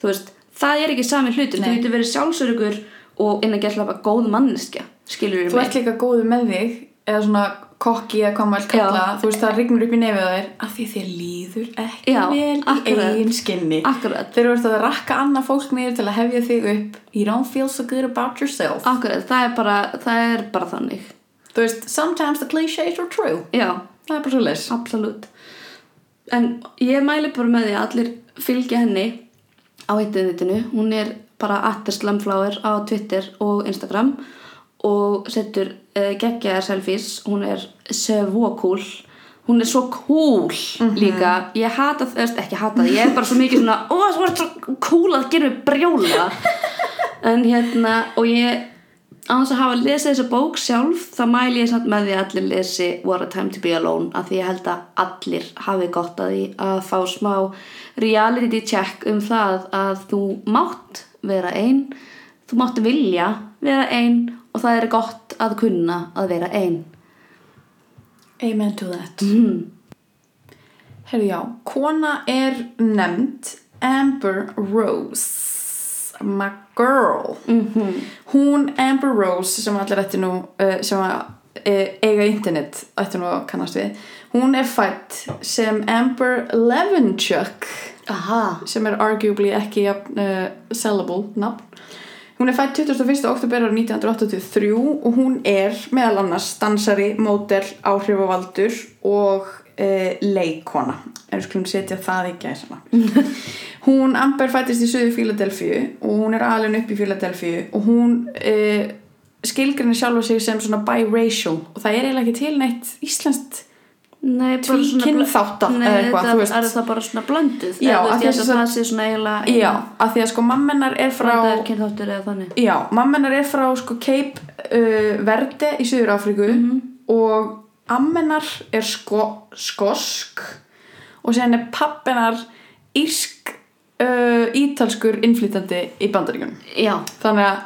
þú veist það er ekki sami hlutur, þú getur verið sjálfsörugur og innan bara góð manneskja skilur þú ert líka góðu með þig eða svona kokki eða hvað maður kalla þú veist það rignur upp í nefið á þér af því þér líður ekki Já, vel akkurat. í eigin skinni. Akkurat. þegar þú ert að rakka annað fólk niður til að hefja þig upp you don't feel so good about yourself. Akkurat, það er bara, það er bara þannig. Þú veist, sometimes the clichés are true. Já, það er bara svo les absolutt. En ég mæli bara með því að allir fylgja henni á internetinu. Hún er bara atterslamflower á Twitter og Instagram og setur uh, geggjaðar selfies. Hún er svo cool hún er svo cool líka. Ég hata það, ekki hata það ég er bara svo mikið svona, ó þú ert svo cool að gera mig brjóla. En hérna, og ég á þess að hafa lesið þessa bók sjálf þá mæli ég samt með því að allir lesi What a Time to be Alone af því ég held að allir hafi gott að því að fá smá reality check um það að þú mátt vera ein þú mátt vilja vera ein og það er gott að kunna að vera ein amen to that mm. Herru já, kona er nefnd Amber Rose my girl Mhm. hún Amber Rose sem allir ætti nú uh, sem að uh, eiga internet ætti nú að kannast við hún er fætt sem Amber Levenchuk Aha sem er arguably ekki uh, sellable nafn hún er fætt 21. oktober árið 1983 og hún er meðal annars dansari, mótel, áhrifavaldur og uh, leikona en við skulum setja það í gæsana hún Amber fættist í söðu Fíladelfíu og hún er alveg upp í Fíladelfíu og hún uh, skilgrinni sjálfa sig sem svona biracial og það er eiginlega ekki til neitt íslenskt Nei, bara Tví- svona bl- kynþátta Nei, eða eitthvað, þú veist. er það bara svona blönduð. Já, Eða, því að að að- það sé svona eiginlega já, af því að sko mammenar er frá Já, mammenar er frá sko Cape uh, Verde í Suður Afríku og ammenar er sko, skosk og síðan er pappinar írsk uh, ítalskur innflytandi í bandaríkunum að Þannig að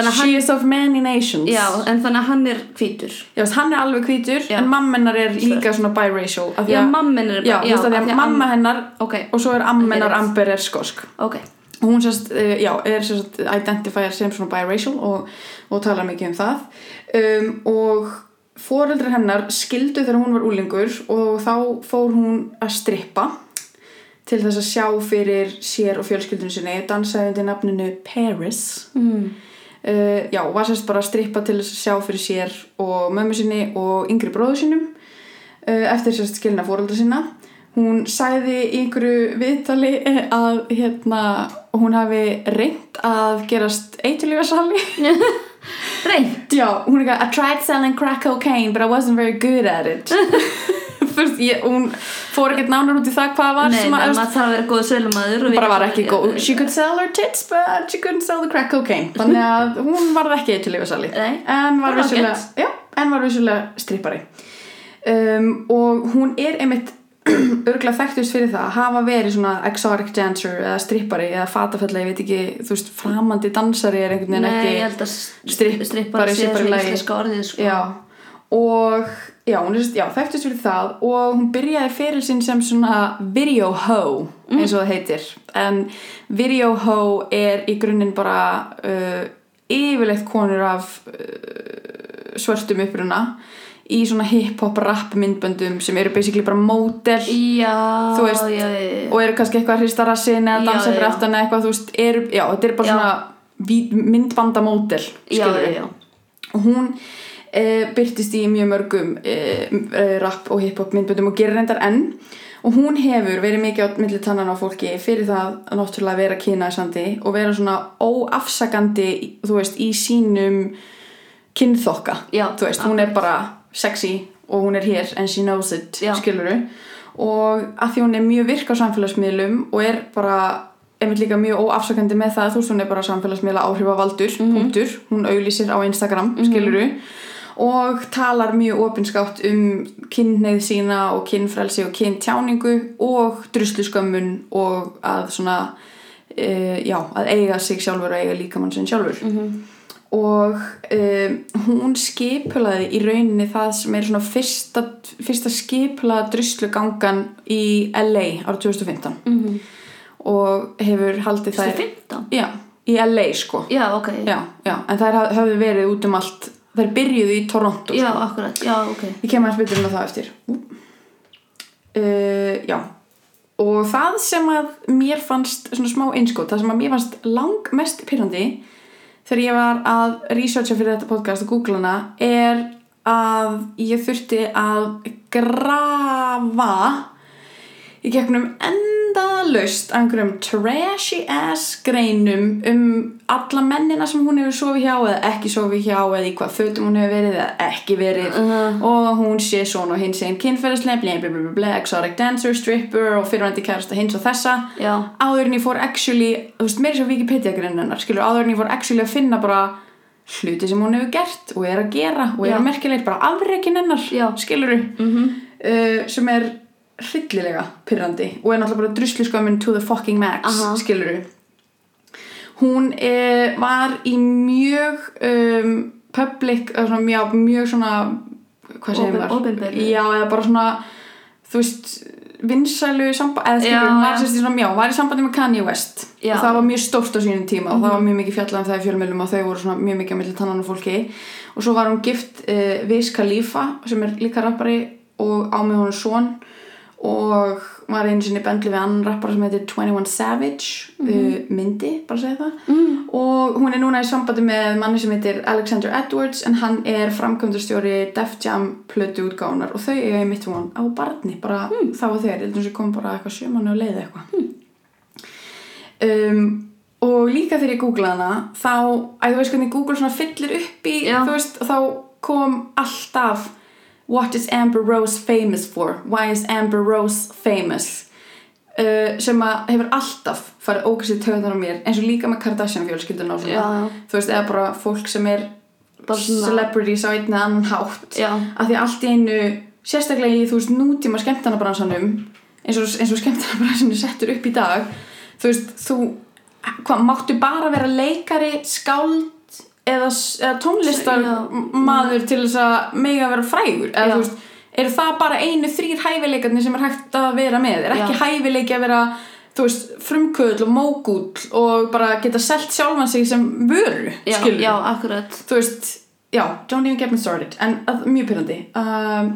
she is of many nations. Já, en þannig að hann er hvítur. Já, hann er alveg hvítur Já. en mammenar er líka svona biracial Já, að- mammen er Já, þú veist að því að mamma hennar Ok, og svo er ammenar Rétt. Amber er skosk. Ok. Og hún sérst, uh, já, er sérst identifæjar sem svona biracial og, og talar mikið um það. Um, og foreldrar hennar skildu þegar hún var úlingur og þá fór hún að strippa til þess að sjá fyrir sér og fjölskyldunum sinni dansaði undir nafninu Paris. Mm. Uh, já, var sérst bara að strippa til þess að sjá fyrir sér og mömmu sinni og yngri bróðu sinum uh, eftir sérst skilna fóreldra sinna. Hún í einhverju viðtali eh, að hérna hún hafi reynt að gerast eitulífasali Reynd já, hún er eitthvað I tried selling crack cocaine but I wasn't very good at it veist, ég, hún fór ekkert nánar út í það hvað var Nei, maður þarf að vera góð sölumæður hún bara var ekki góð. She could sell her tits but she couldn't sell the crack cocaine. Þannig að hún varð ekki eitulífasali Nei, en var var vissulega já, en var vissulega strippari. Um, og hún er einmitt örgulega þekktust fyrir það að hafa verið svona exotic dancer eða strippari eða fatafella, ég veit ekki þú veist, framandi dansari er einhvern veginn ekki ég held að strippari strippari sé sé bara í svona lagi. íslenska orðið sko. já, og já, hún er já, þekktust fyrir það og hún byrjaði fyrir sinn sem svona video ho eins og það heitir. En video ho er í grunninn bara uh, yfirleitt konur af uh, svörstum uppruna í svona hip-hop rap myndböndum sem eru basically bara mótel Já, Þú veist, já, já, og eru kannski eitthvað að hrista rassin eða dansa fyrir aftan eitthvað, þú veist, eru, já, þetta er bara svona já. og hún e, byrtist í mjög mörgum e, rap og hip-hop myndböndum og gerir reyndar enn. Og hún hefur verið mikið á milli tannan á fólki fyrir það að náttúrulega vera kynæsandi og vera svona óafsakandi þú veist, í sínum kynþokka. Já, þú veist, hún er bara sexy og hún er hér and she knows it, Já. skiluru og að því hún er mjög virk á samfélagsmiðlum og er bara einmitt líka mjög óafsakandi með það þú veist, hún er bara samfélagsmiðla áhrifavaldur punktur, hún auglýsir á Instagram skiluru og talar mjög opinskátt um kynneið sína og kynfrelsi og kyntjáningu og drusluskömmun og að svona uh, já, að eiga sig sjálfur og eiga líkamann sinn sjálfur. Og um, hún skipulaði í rauninni það sem er svona fyrsta, fyrsta skipulaða druslugangan í LA árið 2015 Mhm. og hefur haldið Það þær er 15 já, í LA sko. Já, ok. Já, en haf- höfðu verið út um allt þær byrjuðu í Toronto Já, sko. akkurat, já, ok. Ég kem að spytur um það eftir. Uh, já. Og það sem að mér fannst svona smá einskot, það sem að mér fannst lang mest pyrrandi þegar ég var að researcha fyrir þetta podcast og googla hana er að ég þurfti að grafa í gegnum endalaust einhverjum trashy ass greinum um alla mennina sem hún hefur sofið hjá eða ekki sofið hjá eða í hvað fötum hún hefur verið eða ekki verið. Og hún sé svona og hins einn kynferðislega bla bla bla bla bla exotic dancer, stripper og fyrirvændi kærasta hins og þessa. Já, áður en ég fór actually þú veist, meira svo Wikipedia greinunnar skilur, áður en ég fór actually að finna bara hluti sem hún hefur gert og er að gera og er Já. að merkilegt bara afreikin hennar skiluru mhm. Uh, sem er hryllilega pyrrandi og er náttúrulega bara drusluskömmin to the fucking max Aha. skiluru hún er, var í mjög um, public svona, mjög, mjög svona hvað segir maður? já eða bara svona þú veist vinsælu samband eða skilur, Já, hún var, já. sérst, í svona, já, var í sambandi með Kanye West Já. og það var mjög stórt á sínum tíma og það var mjög mikið fjallað um það í fjölmjölum og þau voru svona mjög mikið á milli tannan og fólki og svo var hún gift uh, Wiz Khalifa sem er líka rappari og á með honum son og var einu sinni bendlu við annan rappara sem heitir 21 Savage uh, myndi, bara segja það. Mm. og hún er núna í sambandi með manni sem heitir Alexander Edwards en hann er framkvæmdastjóri Def Jam plötu útgáfunar og þau eiga í mitt von á barni bara þá og þeir, heldur sem kom bara eitthvað sjömanni og leiði eitthvað. Um, og líka þegar ég googlaði hana þá, að þú veist hvernig Google svona fyllir upp í Já. þú veist, þá kom alltaf What is Amber Rose famous for? Why is Amber Rose famous? Uh, sem að hefur alltaf farið ógæsið töðunar á mér eins og líka með Kardashian fjölskylduna og svona Já, þú veist, eða bara fólk sem er celebrities á einn eða annan hátt Já. að því allt í einu sérstaklega í þú veist nútíma skemmtanabransanum eins og, eins og skemmtanabransanum settur upp í dag þú veist, þú hvað, máttu bara vera leikari skáld eða, eða tónlistar maður til þess að mega vera frægur eða Já. þú veist, eru það bara einu þrýr hæfileikarnnir sem er hægt að vera með er ekki Já. hæfileiki að vera þú veist, frumkvöld og mógull og bara geta selt sjálfan sig sem vöru Já, skilurðu? já, þú veist, já, don't even get me started en að, mjög pyrrandi um,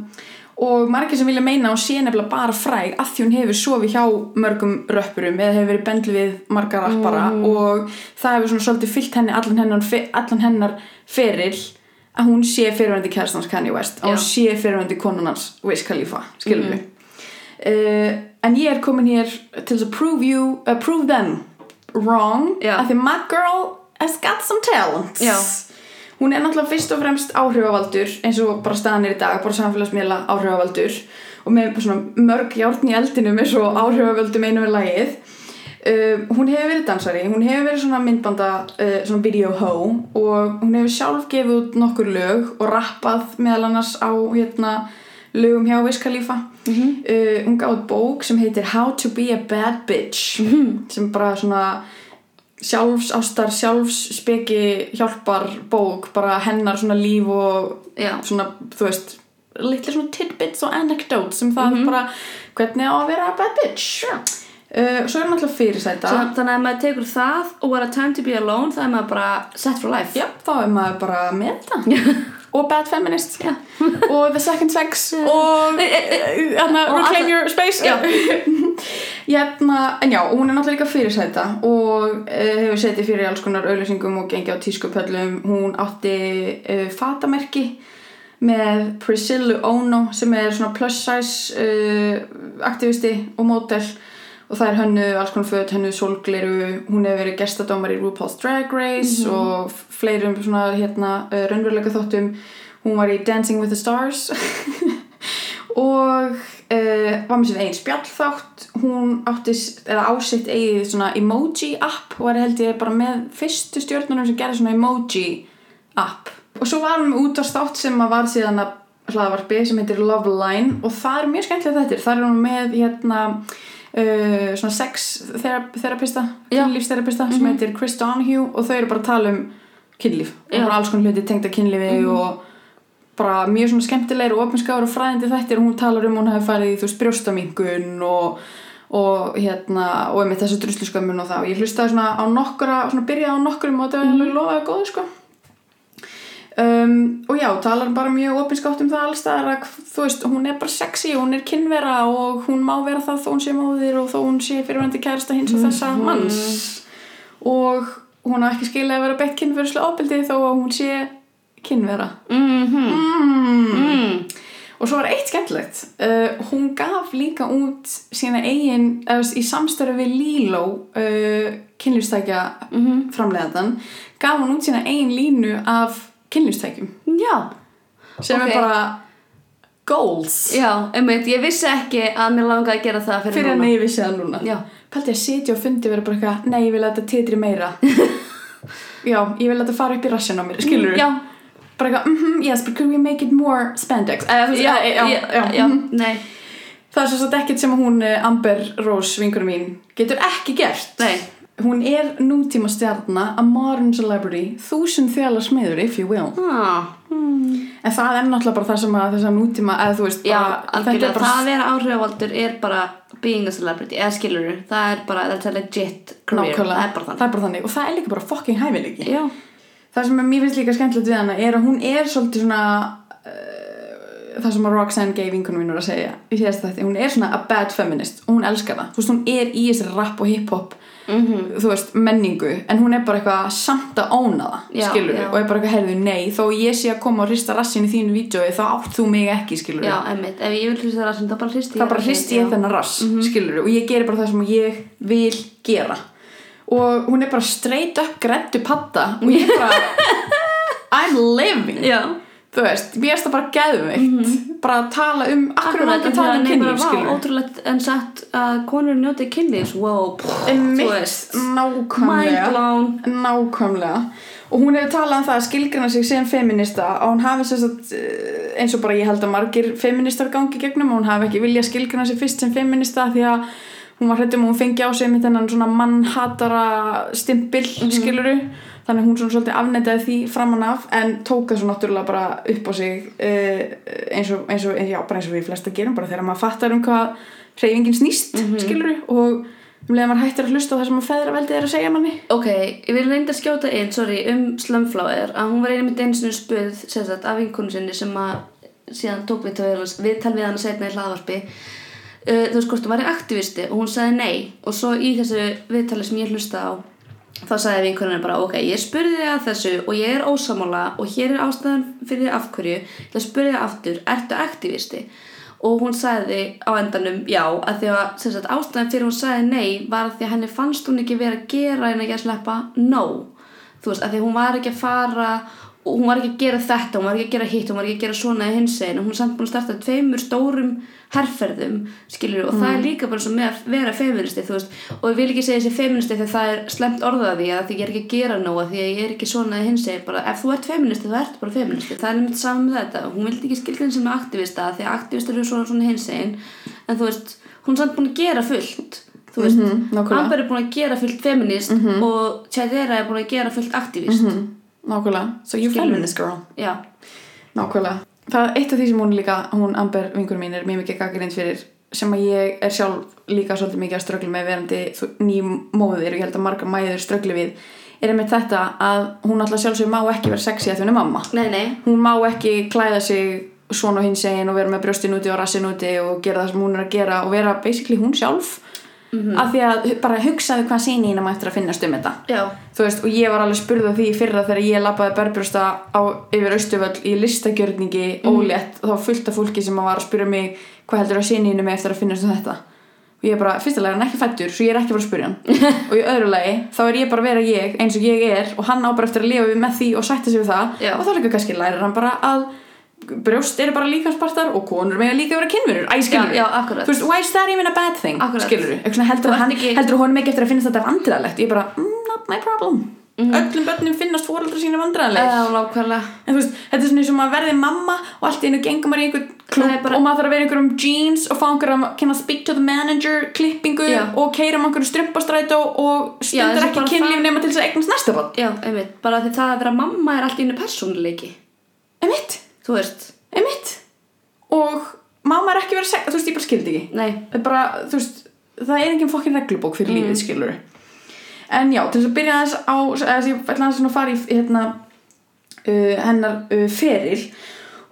og margir sem vilja meina hún sé nefnilega bara fræg að því hún hefur sofið hjá mörgum röppurum eða hefur verið bendlu við marga rappara og það hefur svona svolítið fyllt henni allan hennar, allan hennar feril að hún sé fyrirvændi kærstans Kanye West að hún sé fyrirvændi konunans Wiz Khalifa, skilur við uh, en ég er komin hér til að prove you, uh, prove them wrong Já. að því my girl has got some talents. Já. Hún er náttúrulega fyrst og fremst áhrifavaldur eins og bara staðan er í dag, bara samfélagsmiðla áhrifavaldur. Og með svona mörg járn í eldinu með svo áhrifavöldum einu við lagið. Uh, hún hefur verið dansari, hún hefur verið svona myndbanda uh, svona video ho. Og hún hefur sjálf gefið út nokkur lög og rappað meðal annars á hérna lögum hjá Wiz Khalifa. Uh, hún gáði bók sem heitir How to be a bad bitch sem bara svona sjálfsástar, sjálfsspeki hjálpar bók, bara hennar svona líf og Já. svona, þú veist litli svona tidbits og anecdotes sem það bara, hvernig á að vera bad bitch. Uh, svo er náttúrulega fyrirsæta. Svo, Þannig að ef maður tekur það og what a time to be alone það er maður bara set for life. Já, þá er maður bara með þetta og bad feminist. Já. og the second sex. Og hérna, Og reclaim alla- your space. Já. hérna, en já, hún er náttúrulega líka fyrirsæta. Og uh, hefur setið fyrir alls konar auðlýsingum og gengið á tískupöllum. Hún átti uh, fatamerki með Priscilla Ono sem er svona plus size uh, aktivisti og mótel og það er hönnu alls konar föt, hönnu sólgleru. Hún hefur verið gestadómar í RuPaul's Drag Race og fleirum svona hérna uh, raunveruleika þáttum. Hún var í Dancing with the Stars. Og uh, var með sér eigin spjallþátt. Hún átti, s- eða ásitt eigið svona emoji app og er held ég bara með fyrstu stjórnunum sem gerði svona emoji app. Og svo var hún með útvarsþátt sem að var síðan að hlaðvarpi sem heitir Love Line. Og það er mjög skemmtilega þetta það er hún með hérna uh, svona sex þerapista kynlífsterapista sem heitir Chris Donahue og þau eru bara að tala um kynlíf og Já. bara alls konar hluti tengt að kynlífi og bara mjög svona skemmtilegir og opinskáður og fræðindi þættir og hún talar um hún hafi farið í þú veist brjóstamingun og, og hérna og einmitt þessu drusluskömmun og það. Og ég hlustaði svona á nokkura svona byrjaði á nokkurum og þetta var alveg lofaði góðu sko um, og já, talar bara mjög opinskátt um það alls það að þú veist, hún er bara sexy hún er kynvera og hún má vera það þó hún sé móðir og þó hún sé fyrirvændi kærasta hins og þessa manns og hún á ekki skilja að vera beitt kynferðislega ofbeldi þó að hún sé kynvera mm. Mm. og svo var eitt skemmtilegt uh, hún gaf líka út sína eigin, eða í samstöru við Lilo uh, kynlýfstækja Mhm. framleiðandan gaf hún út sína eigin línu af kynlýfstækjum Já, sem Ok. er bara goals. Já, einmitt, ég vissi ekki að mér langaði að gera það fyrir, fyrir að núna. neyfi vissi það núna. Já, Paldi að sitja og fundi vera bara eitthvað Nei, ég vil að þetta titri meira. Já, ég vil að þetta fara upp í rassin á mér Skilur Já, Bara eitthvað, mhm, yes, but could we make it more spandex? Þú veist, já, eh, já, já, já, mhm. nei, Það er svo svo ekkert sem hún eh, Amber Rose, vinkurum mín Getur ekki gert. Nei Hún er nútíma stjarna A modern celebrity Þúsund þjála smiður, if you will. Ah, mm. En það er náttúrulega bara það sem að þess að nútíma Eða þú veist, Já, algjörlega, bara það að vera áhrifavaldur er bara being a celebrity, eða skilur það er bara, that's a legit career. Nákvæmlega. Það er bara þannig. Það er bara þannig. Og það er líka bara fucking hæfileiki. Já, Það sem mér finnst líka skemmtilegt við hana er að hún er svolítið svona uh, það sem að Roxanne Gay vinkunum minn að segja í síðast þetta, hún er svona a bad feminist. Hún elskar það, þú veist, hún er í þessari rap og hip-hop, mhm. Þú veist, menningu en hún er bara eitthvað samt að óna það Já, skilur, já. og er bara eitthvað heyrðu, nei þó ég sé að koma og hrista rassin í þínu vídjói þá átt þú mig ekki, skilur Já, einmitt, ef ég vil það sem það bara hristi það bara hristi ég þennan rass mm skilur, og ég geri bara það sem ég vil gera. Og hún er bara straight up grættu patta og ég bara I'm living. Já, þú veist, mér finnst það bara geðveikt. Bara að tala um, akkur ekki að tala um kynlíf, skilur Ótrúlegt en sagt að konur njóti kynlífs Wow, þú veist. nákvæmlega. Nákvæmlega. Og hún hefur talað um það að skilgrana sig sem feminista og hún hafi sem sagt eh, eins og bara ég held að margir feministar gangi gegnum og hún hafi ekki viljað skilgrana sig fyrst sem feminista því að hún var hrættum og hún fengi á sig með þennan svona mannhatara stimpil skiluru þannig að hún svona svolítið afnetaði því framan af en tók það svo náttúrulega bara upp á sig uh, eins, og, eins, og, já, bara eins og við flesta gerum bara þegar maður fattar um hvað hreyfingin snýst skiluru og um leiðan maður hættir að hlusta á það sem að feðra veldið er að segja manni. Ok, ég vil reynda að skjóta inn, sorry, um Slumflower að hún var einu mitt einu sinni spurð sem sagt af vinkonu sinni sem að síðan tók við, tal við hann að setna í hlaðvarpi. Uh, þú veist hvort hún væri aktivisti? Og hún sagði nei. Og svo í þessu viðtali sem ég hlusta á þá sagði vinkonunni bara ok, ég spurði þig að þessu og ég er ósamála og hér er ástæðan fyrir afhverju það spurði þig aftur, ertu aktivisti og hún sagði á endanum já, að því að sagt, ástæðan fyrir hún sagði nei var að því að henni fannst hún ekki vera að gera en ekki að sleppa no. Þú veist, að því hún var ekki að fara og hún var ekki að gera þetta, hún var ekki að gera hitt hún var ekki að gera svona í hins einn og hún er samt búin að starta tveimur stórum herrferðum skilur og það er líka bara með að vera feministi veist. Og ég vil ekki segja þessi feministi þegar það er slemt orðað því að því ég er ekki að gera nóga því ég er ekki svona í hins einn bara ef þú ert feministi þá ertu bara feministi það er nefnt saman með þetta. Hún vildi ekki skilja sem með aktivista því að aktivistar eru svona svona hins einn en þú veist hún er samt búin að gera fullt þú veist, Mhm, nákvæmlega. Amber er búin að gera fullt feminist og Chadera er búin að gera fullt aktivist nákvæmlega, so you feminist girl. Já, nákvæmlega, það er eitt af því sem hún líka hún Amber vingur mín er mjög mikið gaggrind fyrir sem að ég er sjálf líka svolítið mikið að ströggla með verandi þú- ný móðir og ég held að marga mæður ströggli við er einmitt þetta að hún alltaf sjálfsög má ekki vera sexy að því hún er mamma. Nei nei. Hún má ekki klæða sig svona hins egin og vera með brjóstin úti og rassin úti og gera það sem hún er að gera og vera basically hún sjálf af því að bara hugsaðu hvað síni hínum eftir að finnast um þetta. Veist, og ég var alveg spurð af því fyrra þegar ég lappaði berbrjósta á yfir Östuvöll í listagjörningi ólétt og þá var fullt af fólki sem var að spyrja mig hvað heldur að sinni með eftir að finnast um þetta? Og ég er bara, fyrsta lagi er hann ekki fættur svo ég er ekki að fara að spyrja hann. Og í öðru lagi þá er ég bara að vera ég eins og ég er og hann á bara eftir að lifa við með því og sætta sig við það. Já. og þá líka kannski lærir hann bara að brjóst eru bara líkanspartar og konur með líka vera kynverur, æ, skilur Já, já, akkurat. þú veist, why is that even a bad thing, skilur heldur, Þú honum ekki eftir að finnast þetta vandræðalegt. Ég bara, mm, not my problem. Mhm. öllum börnum finnast fóreldra sína nákvæmlega. En þú veist, þetta er svona eins og maður verði mamma og allt í einu gengur maður í einhvern klub Það er bara- og maður þarf að vera í einhverjum jeans og fá einhverjum að kynna speak to the manager klippingu Já. og keira um einhverju strumpastrætó og stundar ekki kynlíf nema til þess að eignast næsta einmitt, bara því það að vera mamma er allt í einu persónuleiki. Emitt, þú veist, emitt og mamma er ekki verið að segja, þú veist, ég bara skildi ekki. Bara, veist, það er engin fokkin reglubók fyrir Mhm. lífið, skilur en já, til þess að byrja aðeins á þess að ég ætla að fara í hérna, uh, hennar uh, feril.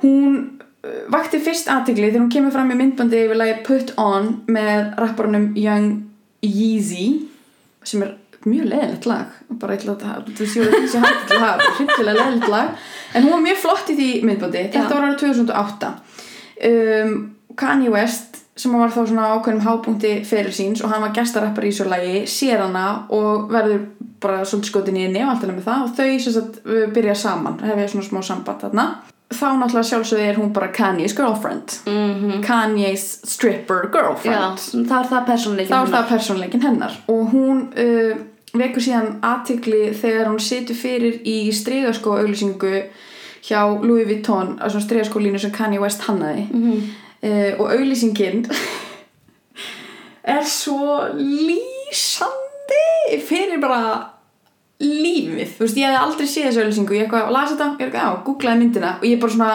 Hún uh, vakti fyrst aðtegli þegar hún kemur fram í myndbandi yfir lagi Put On með rapparunum Young Yeezy sem er mjög leðilegt lag. Bara eitthvað að þú séu að þessi hægt til að hafa bara hryllilega leðilegt lag. En hún var mjög flott í því myndbandi. Þetta Já. var ára 2008 um, Kanye West sem var þá svona ákveðnum hápunkti fyrir síns og hann var gestarappar í þessu lagi sér hana og verður bara svolítið skotin í alveg með það. Og þau sem sagt byrja saman hefði svona smá samband þarna. Þá náttúrulega sjálfsögði er hún bara Kanye's girlfriend. Mm Kanye's stripper já, girlfriend það er það persónuleikin þá er það persónleikin hennar. Og hún uh, vekur síðan aðtikli þegar hún situr fyrir í stríðaskó auglýsingu hjá Louis Vuitton á svona stríðaskólínu sem Kanye West hannaði. Mm uh, og auglýsingin er svo lýsandi fyrir bara lífið, þú veist, ég hef aldrei séð þessu auglýsingu, ég eitthvað, las þetta, ég eitthvað, já, googlaði myndina. Og ég bara svona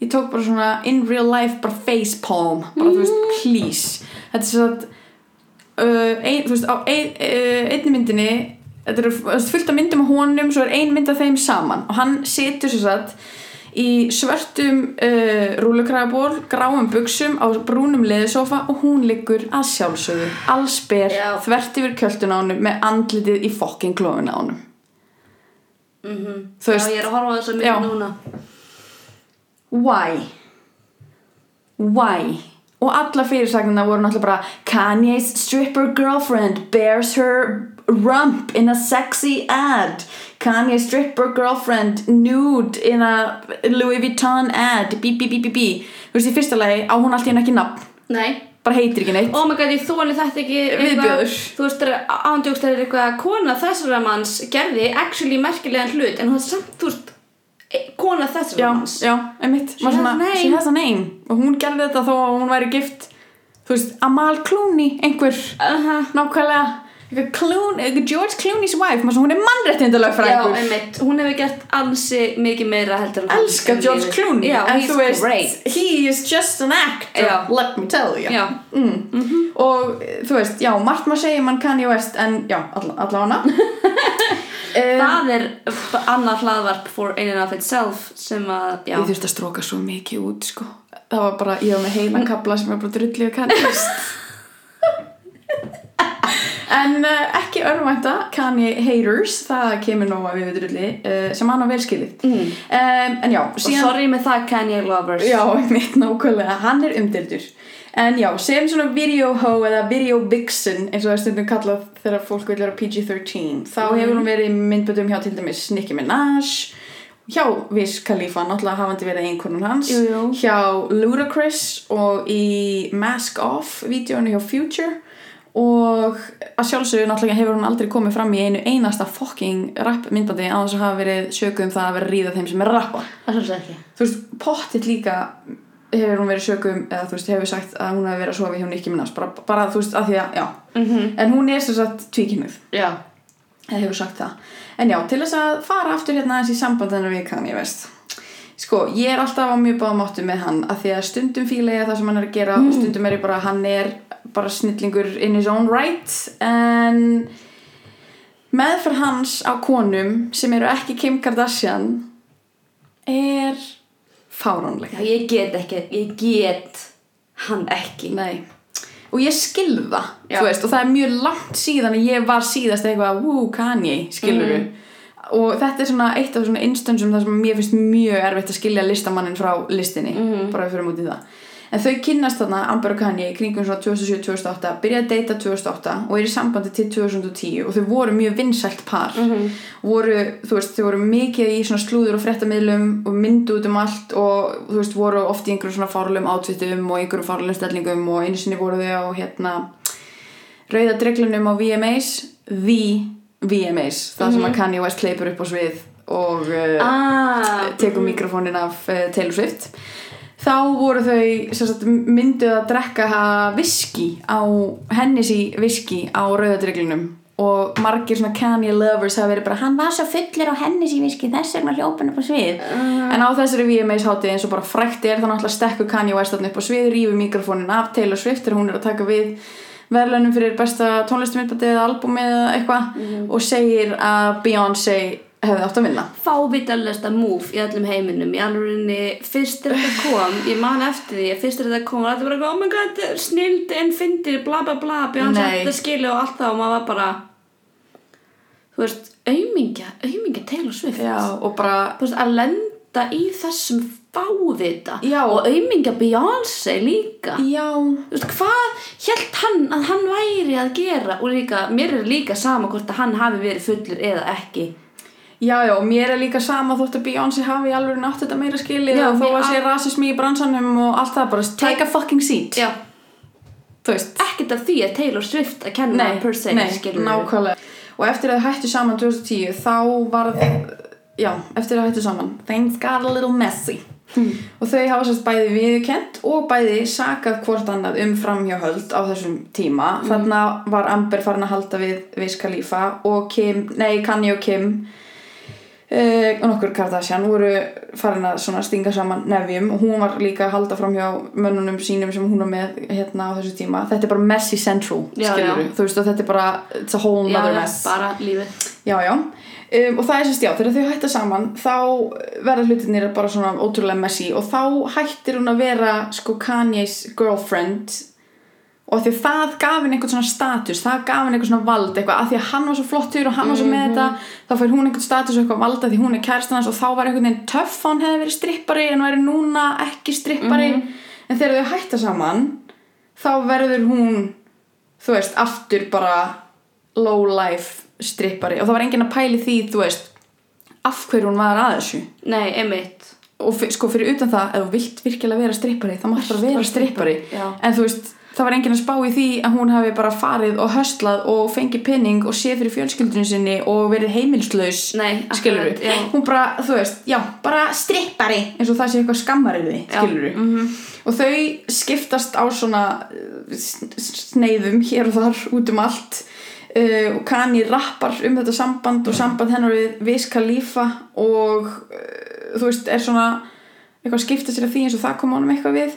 ég tók bara svona in real life bara facepalm, bara þú veist, please. Þetta er svo að uh, ein, þú veist, á ein, uh, einni myndinni þetta eru fullt af myndum á honum svo er ein mynd af þeim saman og hann situr svo satt í svörtum uh, rúlukrafaból gráum buksum á brúnum leðisofa og hún liggur að sjálfsögðu allsber Já. þvert yfir kjöldun á honum með andlitið í fokking klófin á honum -hmm. Þú já, veist- ég er að horfa þess að Já. mynd núna Why? Why? Og alla fyrirsagnina voru náttúrulega bara Kanye's stripper girlfriend bears her rump in a sexy ad. Kanye's stripper girlfriend nude in a Louis Vuitton ad. Bí bí bí bí bí Þú veist í fyrsta lagi á hún allt í henni ekki nafn. Nei. Bara heitir ekki neitt. Oh my god, ég þóli þetta ekki. Viðbjóður. þú veist, ándjókst er eitthvað að kona þessara manns gerði actually merkilegan hlut en hún samt, þú veist kona þessara Já, manns já, einmitt. She has svona. She has a name. Og hún gerði þetta þó að hún væri gift Þú veist, Amal Clooney einhver uh nákvæmlega eitthvað Clooney, eitthvað George Clooney's wife maður svo hún er mannréttindalega Já, frægur einmitt, hún hefur gert ansi mikið meira heldur en hann elska um George. Clooney. Já, en þú veist, great. he is just an actor Já. let me tell you. Já, mm. og eh, þú veist, já, margt maður segja mann Kanye West en já, alla, alla um, það er annað hlaðvarp for in and of itself sem að, já. Ég þurfti að stróka svo mikið út sko. það var bara, ég var með heila kabla sem var bara drullið Kanye West en uh, ekki örvænta Kanye haters, það kemur nóga við drulli uh, sem hann á velskilið mm. um, en já, Og sorry með það Kanye lovers. Já, mitt nákvæmlega, hann er umdeldur En já, sem svona video ho eða video vixen eins og það er stundum kallað þegar fólk vil vera PG-13 þá Mhm. hefur hún verið í myndböndum hjá til dæmis Nicki Minaj hjá Wiz Khalifa, náttúrulega hafandi verið einhvern hans Jú, jú. hjá Ludacris og í Mask Off vídeónu hjá Future og að sjálfsögðu náttúrulega hefur hún aldrei komið fram í einu einasta fucking rap myndbandi á þess að hafa verið sökuð um það að vera ríða þeim sem er rappa þú veist, pottitt líka hefur hún verið sögum eða þú veist, hefur sagt að hún hefur verið að sofa hjá Nicki Minaj bara, bara þú veist, að því að, já. Mm -hmm. en hún er sem sagt tvíkinuð, Já, eða hefur sagt það. En já, til þess að fara aftur hérna aðeins í samband hennar við Kanye West. Sko, ég er alltaf á mjög báðum áttu með hann að því að stundum fíla ég það sem hann er að gera og stundum er ég bara, hann er bara snillingur in his own right. En meðferð hans á konum sem eru ekki Kim Kardashian er fáránleg já ég get ekki Ég get hann ekki Nei Og ég skil það, Já. þú veist, og það er mjög langt síðan að ég var síðast eitthvað, wú, Kanye, skilur Mhm. Og þetta er svona eitt af svona instansum þar sem mér finnst mjög erfitt að skilja listamannin frá listinni, Mhm. bara fyrir mútið það. En þau kynnast þarna Amber og Kanye í kringum svona 2007-2008 byrjaði að deyta 2008 og er í sambandi til 2010 og þau voru mjög vinsælt par. Voru, þú veist, þau voru mikið í svona slúður og fréttamiðlum og myndu út um allt og þú veist, voru oft í einhverjum svona fárlegum átvitum og einhverjum fárlegum stellingum og einu sinni voru þau á hérna rauða dreglunum á VMAs The VMAs, það sem að Kanye West kleipur upp á svið og uh, ah, tekur mikrofónin af uh, Taylor Swift þá voru þau sagt, mynduð að drekka viski á Hennessy viski á rauðadreglunum og margir svona Kanye lovers hafa verið bara hann var svo fullir á Hennessy viski þess vegna hljópan upp á svið. En á þessari VMAs hátíð eins og bara frækt er þannig að stekku Kanye West upp á svið rífi mikrofónin af Taylor Swift þegar hún er að taka við verðlunum fyrir besta tónlistumindbæti eða albumi eða eitthvað og segir að Beyoncé hefði átt að vinna. Fávitalesta move í öllum heiminum. Í alveg fyrst er þetta kom ég man eftir því að fyrst er þetta kom og var eitthvað, oh my god, snild en fyndir bla bla bla, Nei. þetta skilu og allt það og maður var bara þú veist, aumingja aumingja Taylor Swift. Já, og bara veist, að lenda í þessum fávita Já. og aumingja Beyoncé líka. Já, þú veist, hvað held hann að hann væri að gera? Og líka, mér er líka sama hvort að hann hafi verið fullur eða ekki já, já, og mér er líka sama þótt að Beyoncé hafi alveg nátt þetta meira skilið Já, og þó að sé rasismi í bransanum og allt það bara take a fucking seat. Já, þú veist. Ekkert af því að Taylor Swift að kenna per se, nei, skilur nákvæmlega. Og eftir að þau hættu saman 2010 þá var já, eftir að þau hættu saman things got a little messy. Og þau hafa sérst bæði viðurkent og bæði sakað hvort annað um framhjáhöld á þessum tíma. Þarna var Amber farin að halda við Wiz Khalifa og Kim, nei Kanye og Kim Uh, og nokkur Kardashian voru farin að stinga saman nefjum og hún var líka að halda fram hjá mönnunum sínum sem hún var með hérna á þessu tíma. Þetta er bara messy central Já, já. þú veist og þetta er bara it's a whole já, mess. bara lífið. Já, já. Um, og það er sérst já, þegar þau hætta saman þá verða hlutinir bara svona ótrúlega messy. Og þá hættir hún að vera sko Kanye's girlfriend og því að það gaf henni einhvern svona status það gaf henni einhvern svona vald eitthvað. Að því að hann var svo flottur og hann var svo með þetta þá fær hún einhvern status og eitthvað valda því hún er kærstan hans og þá var einhvern veginn töff hann hefði verið strippari en væri núna ekki strippari. En þegar þau hætta saman þá verður hún þú veist, aftur bara low life strippari. Og það var enginn að pæli því, þú veist af hverju hún var að þessu. Nei, emitt og sko fyrir utan það, ef þú vilt virkilega vera strippari þá máttu bara vera strippari. Já. en þú veist, það var enginn að spá í því að hún hafi bara farið og höstlað og fengið pinning og séð fyrir fjölskyldunum sinni og verið heimilslaus Nei, skilur já. hún bara, þú veist, já, bara strippari eins og það sé eitthvað skammariði Já, Mhm. skilur og þau skiptast á svona s- sneiðum hér og þar út um allt uh, og Kanye rappar um þetta samband og samband hennar við Wiz Khalifa og uh, þú veist, er svona eitthvað að skipta sér af því eins og það kom honum eitthvað við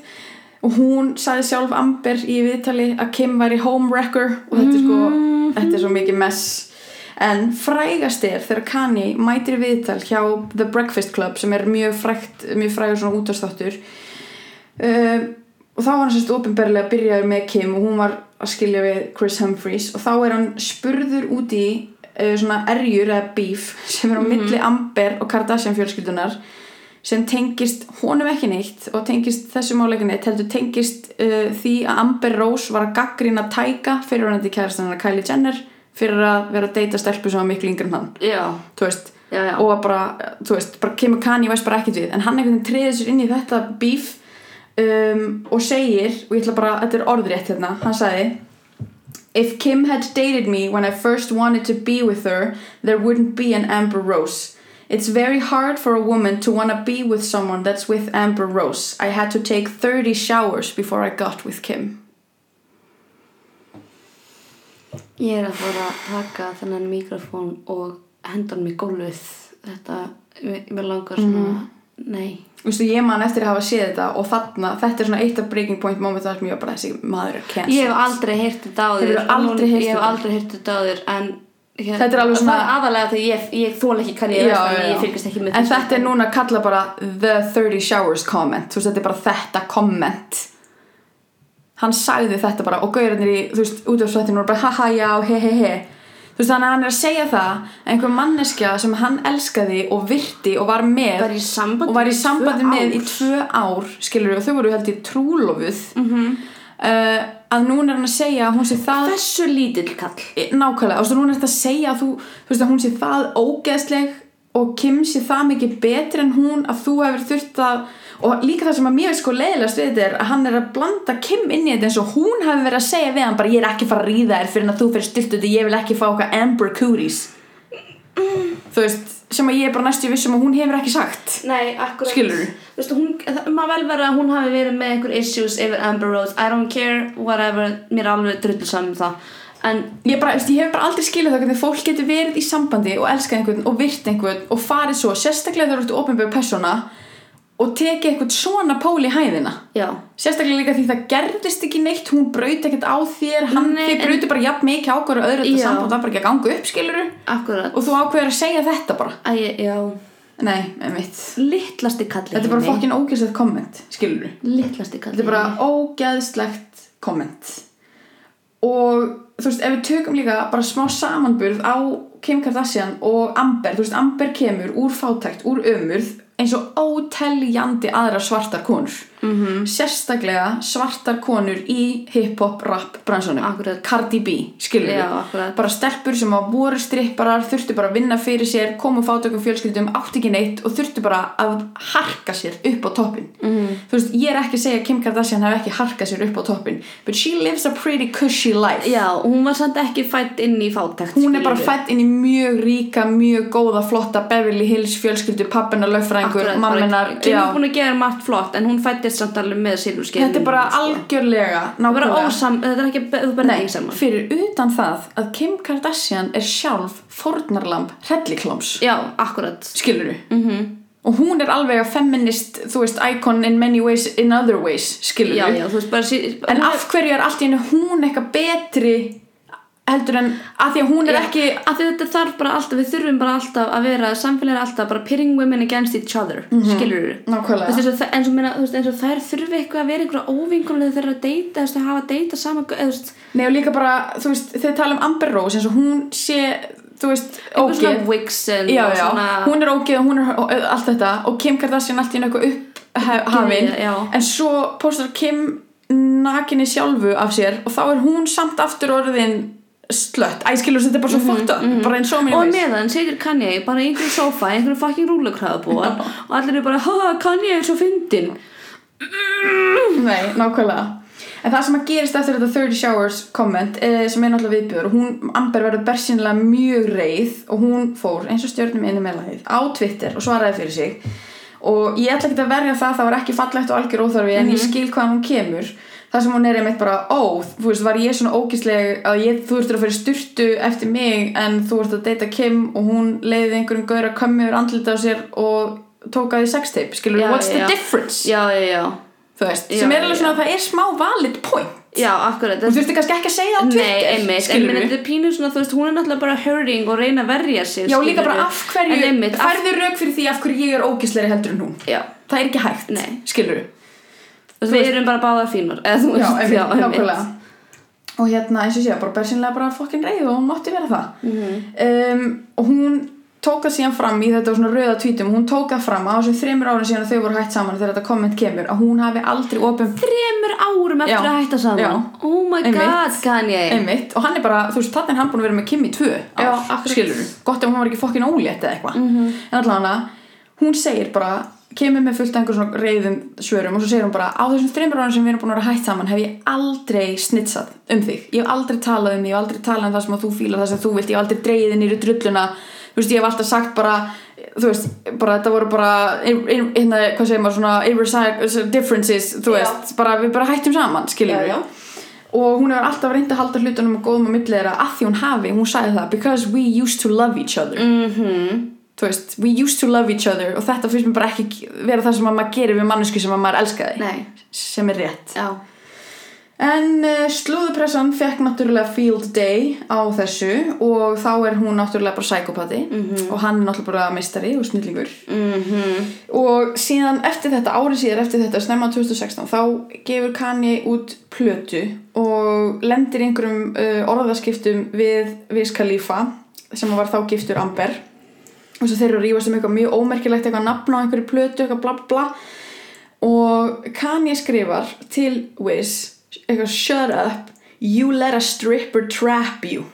og hún sagði sjálf Amber í viðtali að Kim væri homewrecker og þetta er sko, þetta er svo mikið mess. En frægast er þegar Kanye mætir viðtal hjá The Breakfast Club sem er mjög frægt mjög frægur svona útastáttur um, og þá var hann sérst ofinberlega byrjaður með Kim og hún var að skilja við Chris Humphries. Og þá er hann spurður út í uh, svona erjur eða beef sem er á milli Amber og Kardashian fjölskyldunar sem tengist honum ekki neitt og tengist þessu máleika neitt heldur tengist uh, því að Amber Rose var að gaggrina Tyga fyrir hann til kærastan Kylie Jenner fyrir að vera að deyta stelpu sem var miklu yngri en hann. Veist já, já. og að bara, veist, bara kemur Kanye West bara ekkert við, en hann einhvern veginn treður sér inn í þetta beef um, og segir, og ég ætla bara, þetta er orðrétt hérna, hann sagði If Kim had dated me when I first wanted to be with her, there wouldn't be an Amber Rose. It's very hard for a woman to want to be with someone that's with Amber Rose. I had to take 30 showers before I got with Kim. Ég er að fara að taka þennan mikrofón og henda hann í gólfið þetta, mér langar svona nei, Vistu, ég man eftir að hafa séð þetta og þarna, þetta er svona eitt af breaking point moment þar sem ég var bara þessi maður er cancelled. ég hef aldrei heyrt þetta áður Hefurðu aldrei heyrt ég hef aldrei heyrt þetta áður en hér, Þetta er alveg svona- það er aðalega þegar ég, ég þól ekki kann ég veist ég fylgist ekki með en þetta er núna að kalla bara the 30 showers comment. Þú veist þetta er bara þetta comment. Hann sagði þetta bara og gaurarnir í þú veist útafsvættinu voru bara haha já he he he. Þú veist þannig að hann er að segja það að einhver manneskja sem hann elskaði og virti og var með Var og var í sambandi með í tvö ár skilur og þau voru held í trúlofuð. -hmm. uh, að núna er hann að segja að hún sé það Þessu lítill kall. Nákvæmlega, og núna er þetta að segja að þú, veist að hún sé það ógeðsleg og Kim sé það mikið betri en hún að þú hefur þurft að og líka það sem að mér sko leiðilegast við þetta er að hann er að blanda Kim inn í þetta eins og hún hefur verið að segja við hann bara ég er ekki fara að ríða þér fyrir að þú fyrir stilt út ég vil ekki fá okkar Amber Cooties. Þú veist, sem að ég er bara næstu vissum að hún hefur ekki sagt. Nei, akkurat. Skilurðu? Þú má vel vera að hún hafi verið með einhver issues yfir Amber Rose. I don't care, whatever, mér er alveg drullu saman um það. En ég, bara, ég hef bara aldrei skilið það hvernig fólk getur verið í sambandi og elskað einhvern og virt einhvern og farið svo, sérstaklega þegar þú ert ofinbjörg persóna og tekið einhvern svona pól í hæðina. Já, sérstaklega líka því það gerðist ekki neitt hún braut ekkert á þér hann Nei, þið brauti bara jafn mikið ákvöru öðru þetta samband var bara ekki að ganga upp skiluru akkurat. Og þú ákveður að segja þetta bara. Æ, já, nei, einmitt. Litlasti kalli þetta er bara fokkin ógeðslegt komment skiluru Litlasti kalli þetta er bara ógeðslegt komment. Og þú veist, ef við tökum líka bara smá samanburð á Kim Kardashian og Amber, þú veist, Amber kemur úr fátækt, úr ömurð eins og óteljandi aðrar svartar konur -hmm. sérstaklega svartar konur í hip-hop rap bransunum, Akkurat. Cardi B skilur akkurat. bara stelpur sem að voru stripparar þurftu bara að vinna fyrir sér komu fátökum fjölskyldum, átti ekki neitt og þurftu bara að harka sér upp á toppin mm. þú veist, ég er ekki að segja að Kim Kardashian hef ekki harkað sér upp á toppin but she lives a pretty cushy life Já, hún var samt ekki fætt inn í fátækt hún er bara fætt inn í mjög ríka mjög góða, flotta Beverly Hills fjölskyldu, pappina Akkurat, mamminar Kim er búin að gera margt flott en hún fættist samt alveg með silfurskeið þetta er bara algjörlega er bara nákvæmlega. ósam, þetta er ekki, þú Nei, ekki saman fyrir utan það að Kim Kardashian er sjálf fórnarlamb hrellikláms Já, akkurat. Skilur Mhm. -hmm. og hún er alveg að feminist þú veist, icon in many ways in other ways skilur þú en af hverju er allt í hennu hún eitthvað betri heldur en að því að hún er Já, ekki að því þetta þarf bara alltaf, við þurfum bara alltaf að vera, samfélagi er alltaf bara pitting women against each other, mm -hmm. skilur þú eins og, og, þær þurfi eitthvað að vera einhverja óvingulega þegar þeir eru að deyta, að hafa að deyta saman, eða, Nei og líka bara, þú veist, þeir tala um Amber Rose eins og hún sé, veist, Já, já, hún er ógeð og hún er allt þetta. Og Kim Kardashian allt í eitthvað upphafin Já. en svo postar Kim nakinni sjálfu af sér og þá er hún samt aftur orðin slött, æ skilur þetta er bara svo fucked up. bara eins og mér og meðan situr Kanye bara í einhverju sofa, í einhverju fucking rúlukraðabúa og allir eru bara, ha, Kanye er svo fyndin Nei, nákvæmlega. En það sem að gerist eftir þetta 30 Showers komment eh, sem er náttúrulega viðbjör og hún, Amber verður bersinlega mjög reið og hún fór eins og stjörnum inni með lagið á Twitter og svaraði fyrir sig. Og ég ætla ekki að verja það, það var ekki fallegt og algjör óþarfi en ég skil hvaðan hún kemur það sem hún er einmitt bara, ó, þú veist, var ég svona ógísleg að ég, þú ert að fyrir styrtu eftir mig en þú ert að deyta Kim og hún leiði einhverjum gaur að kömmi yfir andlita á sér og tók að því sextape, skilur, Já, what's the já. difference? já, já, þú veist, sem er alveg svona að það er smá valid point. Já, akkurat þú þurfti kannski ekki að segja það á Twitter Nei, einmitt, en minni, þetta er pínu svona, þú veist, hún er náttúrulega bara hurting og reyna að verja sig já líka bara af hverju, einmitt, af, færðu rauk fyrir því af hverju ég er ógisleiri heldur en hún? Já, það er ekki hægt, Nei. skilur þú veist, við erum bara báðar fínar já, veist, nákvæmlega og hérna eins og sé, bara bersinlega bara fokkin reið og hún mátti vera það Mhm. um, og hún tók það síðan fram í þetta svona rauða tvítum hún tók það fram á þessum þreymur árum síðan þau voru hætt saman þegar þetta komment kemur að hún hafi aldrei opum þremur árum eftir Já, að hætta saman já. oh my Einmitt. god, Kanye einmitt og hann er bara, þú veist, þannig er hann búin að vera með Kim í tvö Já, ár, akkurat. skilur gott ef hún var ekki fokkin ólétt eða eitthvað Mhm. en allavega, hún segir bara kemur með fullt af einhver svona reyðum svörum og svo segir hún bara, á þessum þreymur árum sem við erum búin að vera hætt saman hef ég aldrei snitsað um þig, ég hef aldrei talað um þig ég hef aldrei talað um það sem þú fílar það sem þú vilt. Ég hef aldrei dreigið nýri drulluna. Þú veist, ég hef alltaf sagt bara þú veist, bara þetta voru bara hérna, hvað segir maður, svona differences, þú veist. Bara, við bara hættum saman, skiljum já. og hún hefur alltaf reynd að halda hlutunum og góðum á milli þeirra að því hún hafi, hún sagði það because we used to love each other. Mhm þú veist, we used to love each other og þetta finnst mér bara ekki vera það sem að maður gerir við mannesku sem að maður elskaði. Nei, sem er rétt. Já, En uh, slúðupressan fekk náttúrulega field day á þessu og þá er hún náttúrulega bara psykopati og hann er náttúrulega meistari og snillingur. Mhm. Og síðan eftir þetta, árið síðar eftir þetta, snemma 2016, þá gefur Kanye út plötu og lendir einhverjum uh, orðaskiptum við Wiz Khalifa sem var þá giftur Amber og svo þeir eru að rífast um eitthvað mjög ómerkilegt eitthvað nafn á einhverju plötu, eitthvað bla bla og Kanye skrifar til Wiz eitthvað shut up, you let a stripper trap you.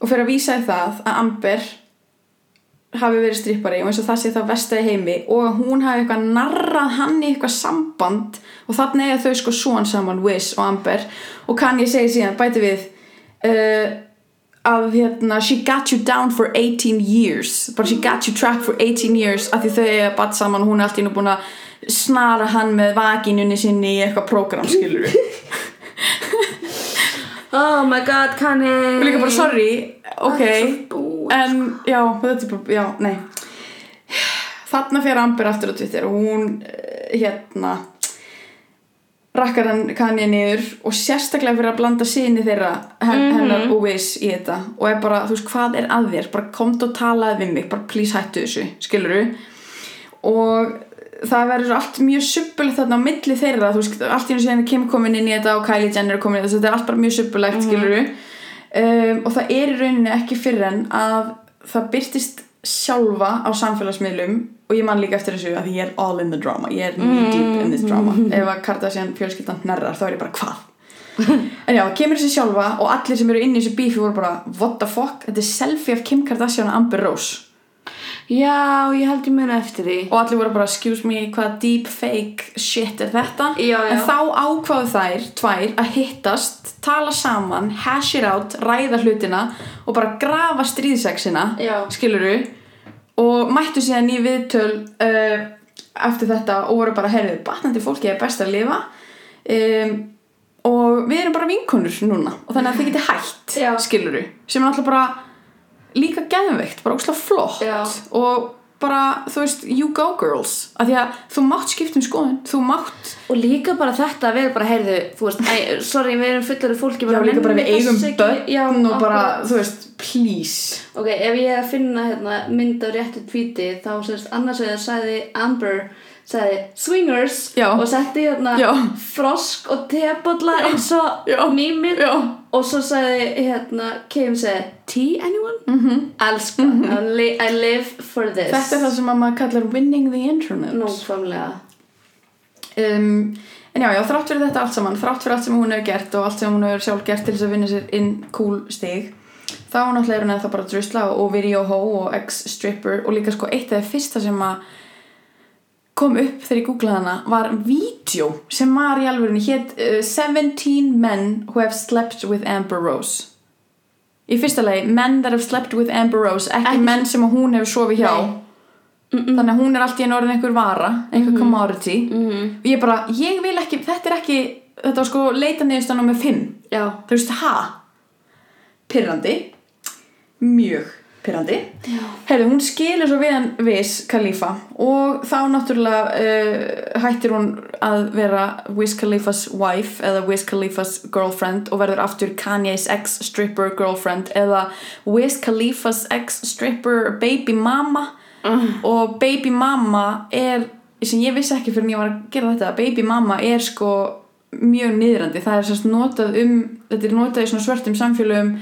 Og fyrir að vísa það að Amber hafi verið strippari og eins og það sé það vestaði heimi og að hún hafi eitthvað narrað hann í eitthvað samband og þannig að þau sko svona saman Wiz og Amber. Og Kanye segir síðan bæti við uh, að hérna she got you down for 18 years. Bara she got you trapped for 18 years af því þau eiga batt saman og hún er allt í nú búin að snara hann með vaginunni sinni í eitthvað prógram skilur við Oh my god, Kanye. Og líka bara sorry ok. en já, þetta er bara, já, nei. Þarna fyrir Amber aftur á Twitter og hún eh, hérna rakkar hann Kanye niður og sérstaklega fyrir að blanda síni þeirra hen, hennar og Wiz í þetta. Og er bara, þú veist, hvað er að þér? Bara komdu og talaði við mig, bara please hættu þessu skiluru og það verður allt mjög suppulegt þarna á milli þeirra, þú veist, allt í einu síðan Kim komin inn í þetta og Kylie Jenner er komin í þetta þetta er allt bara mjög suppulegt, skiluru um, og það er í rauninni ekki fyrir en að það byrtist sjálfa á samfélagsmiðlum og ég man líka eftir þessu að ég er all in the drama ég er knee deep in this drama. Ef að Kardashian fjölskyldan hnerrar þá er ég bara hvað? En já, kemur þessi sjálfa og allir sem eru inn í þessu bífi voru bara what the fuck, þetta er selfie af Kim Kardashian og Amber Rose Já, ég held ég muna eftir því. Og allir voru bara excuse me, hvað deep fake shit er þetta? Já, já. en þá ákváðu þær, tvær, að hittast tala saman, hash it out ræða hlutina og bara grafa stríðsexina, skiluru og mættu síðan í viðtöl uh, eftir þetta og voru bara, heyrðu, batnandi fólki er best að lifa. Um, og við erum bara vinkonur núna. Og þannig að þið geti hætt, Já. skiluru sem er alltaf bara líka geðveikt, bara óslega flott Já. og bara, þú veist, you go girls af því að þú mátt skipta um skoðun þú mátt, Og líka bara þetta, við erum bara, heyrðu, þú veist, æ, sorry, við erum fullar af fólki já líka bara við eigum börn og bara, þú veist, please Ok, ef ég að finna hérna, mynd af réttu tvíti þá sérst annars vegar sagði Amber sagði swingers Já. og setti hérna Já. frosk og tebolla eins og mýmið. Og svo sagði hérna Kim sagði tea anyone? Mm -hmm. Elska, I, li I live for this. Þetta er það sem að maður kallar winning the internet Nófamlega um, en já, já, þrátt fyrir þetta allt saman þrátt fyrir allt sem hún hefur gert og allt sem hún hefur sjálf gert til þess að vinna sér inn cool stig þá náttúrulega er hún eða bara drusla og, video ho og ex-stripper og líka sko eitt af það fyrsta sem að kom upp þegar ég googlaði hana var vídeo sem var í alvörunni hétt uh, 17 men who have slept with Amber Rose. Í fyrsta lagi men that have slept with Amber Rose ekki, Ekki- menn sem hún hefur sofið hjá. Nei. þannig að hún er alltaf í orðin einhver vara einhver commodity. Mm og ég bara, ég vil ekki, þetta er ekki þetta var sko leita niðurstann með 5 Já, þú veist, ha? Pirrandi. Mjög pirrandi. Herðu, hún skilur svo við hann Wiz Khalifa og þá náttúrulega uh, hættir hún að vera Wiz Khalifas wife eða Wiz Khalifas girlfriend og verður aftur Kanye's ex-stripper girlfriend eða Wiz Khalifas ex-stripper baby mama. Og baby mama er sem ég vissi ekki fyrir en ég var að gera þetta baby mama er sko mjög niðrandi. Það er sérst notað um þetta er notað í svona svörtum samfélögum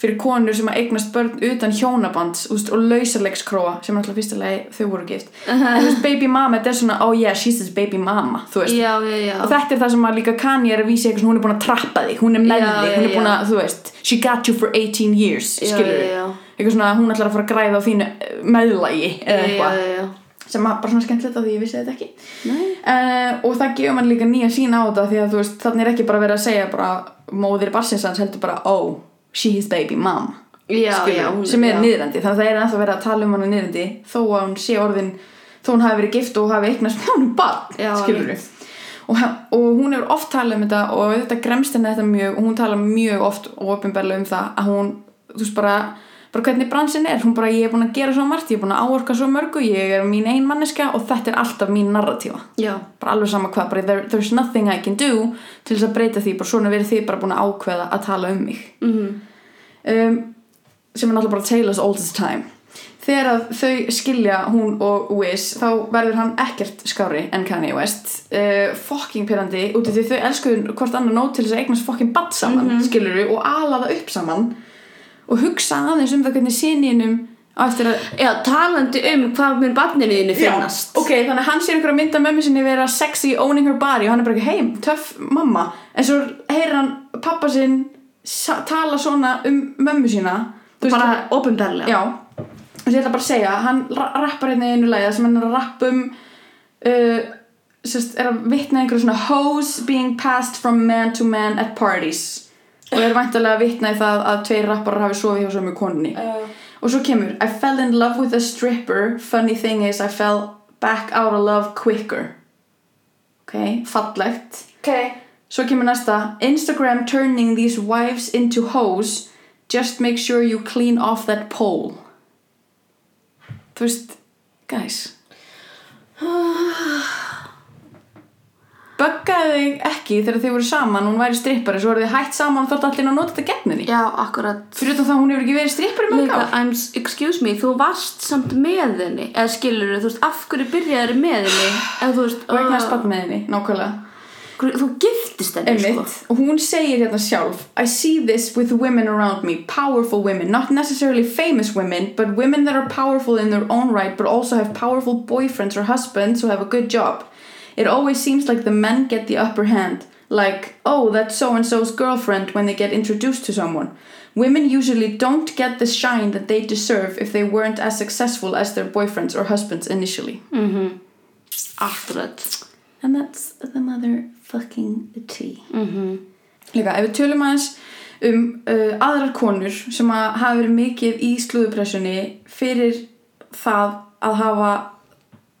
fyrir konur sem að eignast börn utan hjónabands úst, og lausarleikskróa sem er alltaf fyrstilega þau voru gift. En þú veist baby mama þetta er svona oh yeah she's his baby mama já, já, já. Og þetta er það sem að líka Kanye er að vísa eitthvað hún er búin að trappa þig hún er með þig, hún er búin að, þú veist she got you for 18 years, Já, skilur já. eitthvað svona hún ætlar að fara að græða á þínu eh, meðlagi eða eitthvað. sem að bara svona skemmtilegt að því ég vissi þetta ekki. Uh, og það gefur mann líka nýja sín á þetta því að þú veist, þannig er ekki bara verið að segja bara móðir barsins hans heldur bara oh, she is baby mom. Já, skilur, já, hún- sem er já. niðrandi. Þannig að það er ennþá verið að tala um hana niðrandi þó að hún sé orðin þó hún hafi verið gift og hafi eignast með honum barn og, og hún hefur oft talað um þetta og þetta gremst henni þetta mjög og hún tala mjög oft og opinberlega um það að hún, þú veist bara bara hvernig bransin er, hún bara ég er búin að gera svo margt, ég er búin að áorka svo mörgu ég er mín ein manneska og þetta er alltaf mín narratífa Já, bara alveg sama hvað, bara there, there's nothing I can do til þess að breyta því, bara svona verið þið bara búin að ákveða að tala um mig. Mhm, um, sem er náttúrulega bara Taylor's oldest time. Þegar að þau skilja hún og Wiz þá verður hann ekkert skári en Kanye West. Uh, fucking pyrrandi út af því þau elskuðu hvort annar nót til þess að eignast fucking badd saman mm -hmm. og ala það upp saman og hugsa aðeins um það hvernig síninum á eftir að já, talandi um hvað mun barninu þínu finnast. Já, ok, þannig að hann sér einhverja mynda mömmu sinni vera sexy owning her body og hann er bara ekki heim, töff mamma. En svo heyrir hann pappa sinn tala svona um mömmu sína. Þú bara ofinberlega Já, og ég ætla bara að segja hann ra- rappar hérna í einu lagi sem hann er að rappa um uh, sérst, er að vitna einhverju svona hoes being passed from man to man at parties og er væntalega að vitna í það að tveir rapparar hafi sofið hjá sömu konni uh, og svo kemur I fell in love with a stripper. Funny thing is I fell back out of love quicker. Ok, fallegt. Ok. Svo kemur næsta Instagram turning these wives into hoes. Just make sure you clean off that pole. Þú veist guys buggaði þig ekki þegar þið voru saman hún væri strippari, svo voru þið hætt saman og þátt allir að nota þetta gegn henni já, akkurat. Fyrir það hún hefur ekki verið strippari ár. I'm, excuse me, þú varst samt með henni eða skilur þú veist, af hverju byrjaði með henni? Eða þú veist, og eignast uh, barn með henni, nákvæmlega. Þú giftist henni sko. og hún segir hérna sjálf I see this with women around me powerful women, not necessarily famous women but women that are powerful in their own right but also have powerful boyfriends or husbands who have a good job it always seems like the men get the upper hand like, oh that's so-and-so's girlfriend when they get introduced to someone. Women usually don't get the shine that they deserve if they weren't as successful as their boyfriends or husbands initially. Akkurat. And that's the motherfucking tea. Mm Líka, ef við tölum aðeins um uh, aðrar konur sem að hafa verið mikið í slúðupressunni fyrir það að hafa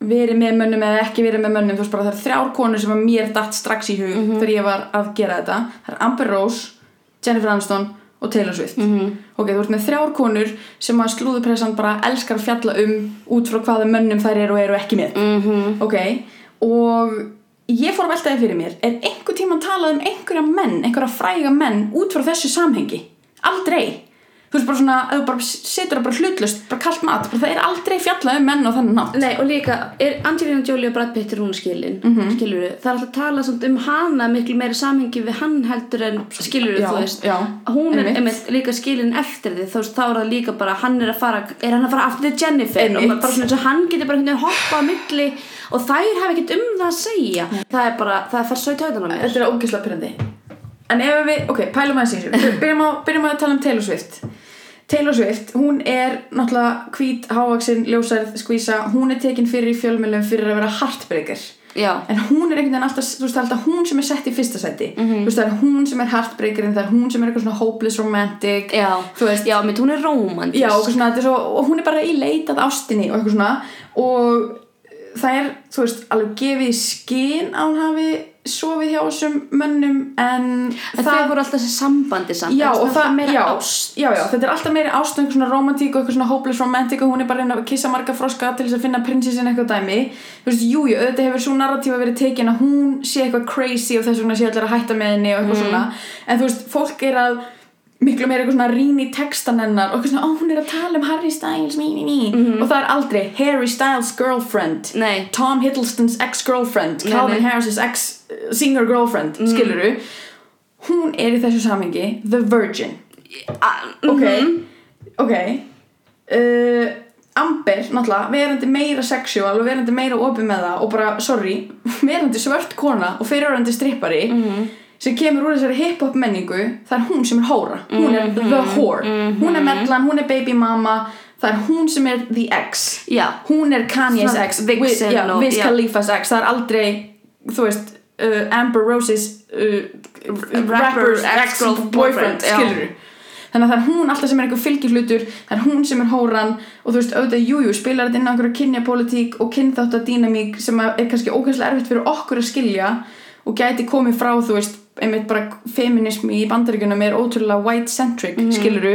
verið með mönnum eða ekki verið með mönnum þú veist bara það er þrjár konur sem að mér datt strax í hug þegar ég var að gera þetta. Það er Amber Rose, Jennifer Aniston og Taylor Swift. Mhm. ok, þú ert með þrjár konur sem að slúðupressan bara elskar að fjalla um út frá hvaða mönnum þær eru og eru ekki með. -hmm. ok, og ég fór að velta það fyrir mér er einhver tíma talað um einhverja menn einhverja fræga menn út frá þessu samhengi? Aldrei þú veist bara svona, þú bara setur það bara hlutlust bara kallt mat, bara það er aldrei fjallað um menn á þennan nátt Nei, og líka, er Angelina Jolie og Brad Pitt er hún skilin, mm Mhm. skilur það er alltaf að tala um hana miklu meira samhengi við hann heldur en skilur Já, þú veist. já, hún er einmitt. líka skilin eftir því þú veist, þá er það líka bara, hann er að fara er hann að fara aftur til Jennifer? Einmitt. og maður bara svona eins og hann getur bara veginn hoppað á milli og þær hafa ekkert um það að segja. Það er bara, það en ef við, ok, pælum aðeins í þessu. Byrjum, á, byrjum á að tala um Taylor Swift. Taylor Swift, hún er náttúrulega hvít, hávaksin, ljósærð, skvísa. Hún er tekin fyrir í fjölmjölum fyrir að vera heartbreaker. Já, en hún er einhvern veginn alltaf, þú veist, alltaf hún sem er sett í fyrsta seti þú veist, það er hún sem er heartbreakerinn það er hún sem er eitthvað svona hopeless romantic. Já, þú veist, já, mitt hún er romantisk já, og, svona, er svo, og hún er bara í leitað ástinni og eitthvað svona. Og það er, þú veist, alveg gefið skinn að hún hafi sofið hjá þessum mönnum en en þau voru alltaf þessi sambandi samt já, og það, meira já, ást. já, já, þetta er alltaf meiri ást eitthvað svona romantík og eitthvað svona hopeless romantic og hún er bara að kissa marga froska til þess að finna prinsessin eitthvað dæmi. Þú veist, jú, jú, auðvitað hefur svo narratífa verið tekin að hún sé eitthvað crazy og þess vegna sé allir að hætta með henni og eitthvað svona. En þú veist, fólk er að miklu meira eitthvað svona rýn í textan hennar og eitthvað svona, ó, hún er að tala um Harry Styles mí, mí, mí, og það er aldrei Harry Styles girlfriend nei, Tom Hiddleston's ex-girlfriend Calvin nei. Harris's ex-singer-girlfriend mm. skiluru hún er í þessu samhengi The Virgin A- ok, mhm. ok uh, Amber náttúrulega, verandi meira sexual og verandi meira opið með það og bara, sorry verandi svört kona og fyrirorandi strippari Mhm. Sem kemur úr þessari hip-hop menningu það er hún sem er hóra, hún er Mhm. the whore. hún er mellan, hún er baby mama það er hún sem er the ex. Já, hún er Kanye's Svona ex. vixen Wiz, já, og- Wiz já. Khalifa's ex. Það er aldrei, þú veist uh, Amber Rose's uh, rapper's ex-boyfriend boyfriend, já. skilur þannig að það er hún alltaf sem er eitthvað fylgiflutur það er hún sem er hóran og þú veist auðvitað jújú spilar þetta inn á einhverja kynjapólitík og kynþáttadínamík sem að er kannski ókvæmslega erfitt fyrir okkur að skilja og gæti komið frá þú veist einmitt bara feminismi í bandaríkunum er ótrúlega white centric Mhm. skiluru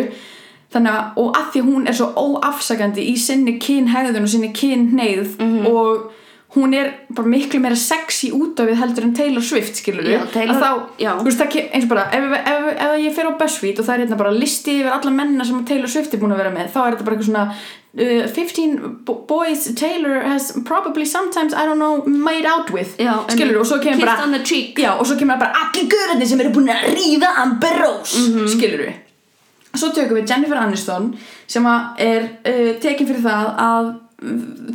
þannig að, og að því hún er svo óafsakandi í sinni kynhegðun og sinni kynhneigð Mhm. og hún er bara miklu meira sexy út af við heldur en Taylor Swift skilur við Taylor- þá, veist það eins og bara ef, ef, ef, ef ég fer á BuzzFeed og það er hérna bara listi yfir alla mennina sem Taylor Swift er búin að vera með þá er þetta bara eitthvað svona uh, 15 bo- boys Taylor has probably sometimes, I don't know, made out with Já, skilur og svo kemur bara on the cheek. Já, og svo kemur bara allir görðarnir sem eru búin að ríða Amber Rose, mm Mhm. skilur við Svo tökum við Jennifer Aniston sem er uh, tekin fyrir það að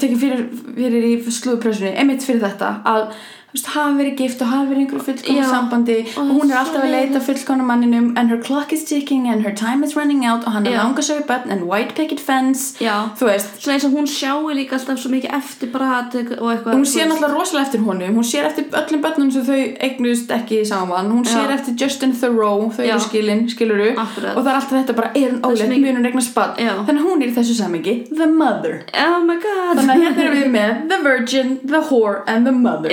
tekin fyrir, fyrir í slúðpressunni einmitt fyrir þetta að veist, hafa verið gift og hafa verið einhverju fullkona sambandi Og og hún er alltaf að leita fullkona manninum and her clock is ticking and her time is running out og hann er langa svo í börn and white picket fence. Já. þú veist. Svona eins og hún sjáu líka alltaf svo mikið eftir brat og eitthvað hún sér náttúrulega rosalega eftir honum. Hún sér eftir öllum börnum sem þau eignust ekki saman. Hún sér Já. eftir Justin Thoreau þau Já. eru skilin, skiluru Akkurat. og það er alltaf þetta bara, er hún mikið- mun hún barn? Já. þannig hún er í þessu samingi the mother. Oh my god. Þannig að hérna erum við með the virgin, the whore and the mother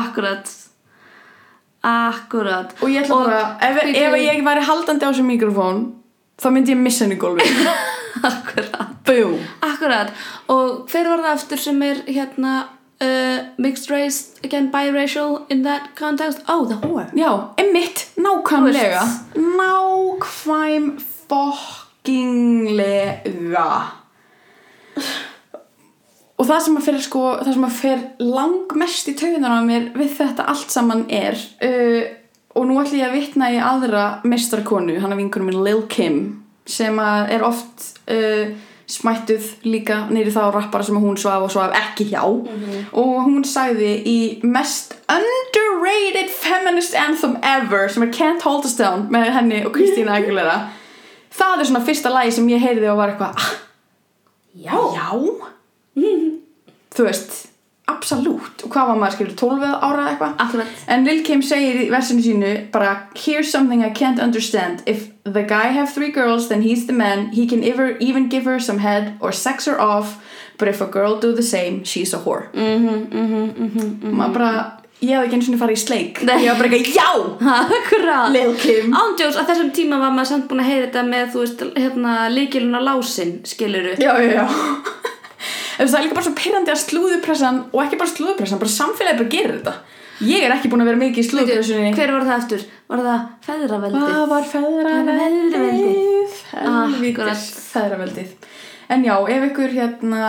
akkurat. Akkurat. Og ég ætla bara, ef, ef ég væri haldandi á þessu mikrofón þá myndi ég missa henni gólfi Akkurat. Boom Akkurat. Og hver var það aftur sem er hérna uh, Mixed race, again biracial In that context? Oh, the whore Já, emmitt, nákvæmlega. Nákvæm fokkinglega Og það sem að fyrir sko, það sem að fyrir langmest í taugunar á mér við þetta allt saman er uh, og nú ætlum ég að vitna í aðra mestarkonu, hann er vinkunum minn Lil Kim sem að er oft uh, smættuð líka neyri þá rappara sem hún svaf og svaf ekki hjá. Og hún sagði í mest underrated feminist anthem ever sem er Can't Hold Us Down með henni og Kristína Aguilera. Það er svona fyrsta lagi sem ég heyrði og var eitthvað ah, já, já þú veist, absolutt. Og hvað var maður skilur, 12 ára eða eitthvað? En Lil Kim segir í versinu sínu bara, here's something I can't understand. If the guy have three girls then he's the man, he can ever, even give her some head or sex her off. But if a girl do the same, she's a whore. Mhm, mhm, mhm maður bara, ég hafði ekki einu sinni farið í sleik. Ég var bara ekki, já! Lil Kim. Ándjós, að þessum tíma var maður samt búin að heyra þetta með, þú veist, hérna, líkiluna lásin, skiluru já, já, já Veist, það er líka bara svo pyrrandi að slúðupressan og ekki bara slúðupressan, bara samfélagi bara gerir þetta ég er ekki búin að vera mikið í slúðupressunni Hver var það aftur? Var það feðraveldið? Hvað var feðraveldið? Feðraveldið. En já, ef ykkur hérna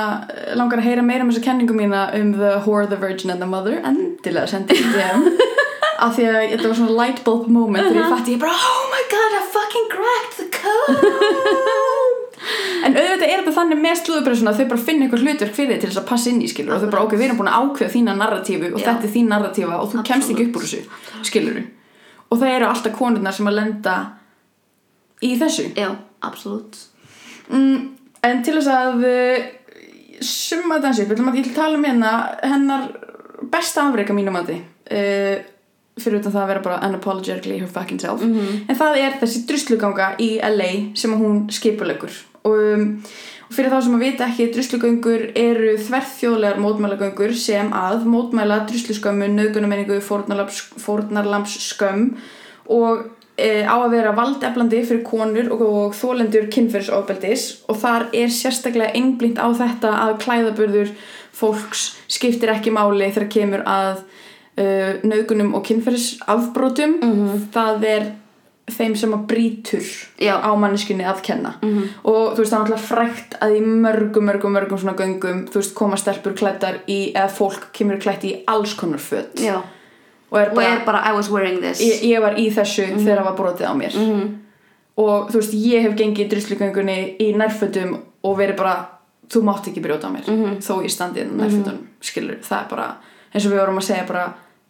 langar að heyra meira um þessa kenningu mína um the whore, the virgin and the mother, endilega sendi ég. Af því að þetta var svona light bulb moment þegar ég fatti ég bara Oh my god, I fucking cracked the code En auðvitað er þetta þannig með slúðupressuna að þau bara finna eitthvað hlutverk fyrir þig til þess að passa inn í skilur og þau bara ok, við erum búin að ákveða þína narratífu og Já. þetta er þín narratífa og þú kemst ekki upp úr þessu skilur og það eru alltaf konurnar sem að lenda í þessu. Já, absolutt. Mm, en til þess að uh, summa þetta eins upp, ég ætla að ég ætla að tala um hérna hennar besta afreika mínum að uh, fyrir utan það að vera bara unapologetically her fucking self. En það er þessi drusluganga í LA sem að hún skipulegur og um, og fyrir þá sem að vita ekki druslugöngur eru þverþjóðlegar mótmælagöngur sem að mótmæla drusluskömmu, nöðgunamenningu, fórnarlamps skömm og e, á að vera valdeflandi fyrir konur og, og þólendur kynferðsofbeldis og þar er sérstaklega einblínt á þetta að klæðaburður fólks skiptir ekki máli þegar kemur að uh, nöðgunum og kynferðsafbrotum það er þeim sem að brýtur Já. á manneskunni að kenna. Og þú veist það er náttúrulega frækt að í mörgum, mörgum, mörgum svona göngum þú veist koma stelpur klættar í eða fólk kemur klætt í alls konar föt. Já. Og er Og bara, er bara, I was wearing this. Ég, ég var í þessu þegar það var brotið á mér. Og þú veist ég hef gengið í druslugöngunni í nærfötum og verið bara þú mátt ekki brjóta á mér. Þó ég standi í nærfötunum skilur, það er bara eins og við vorum að segja bara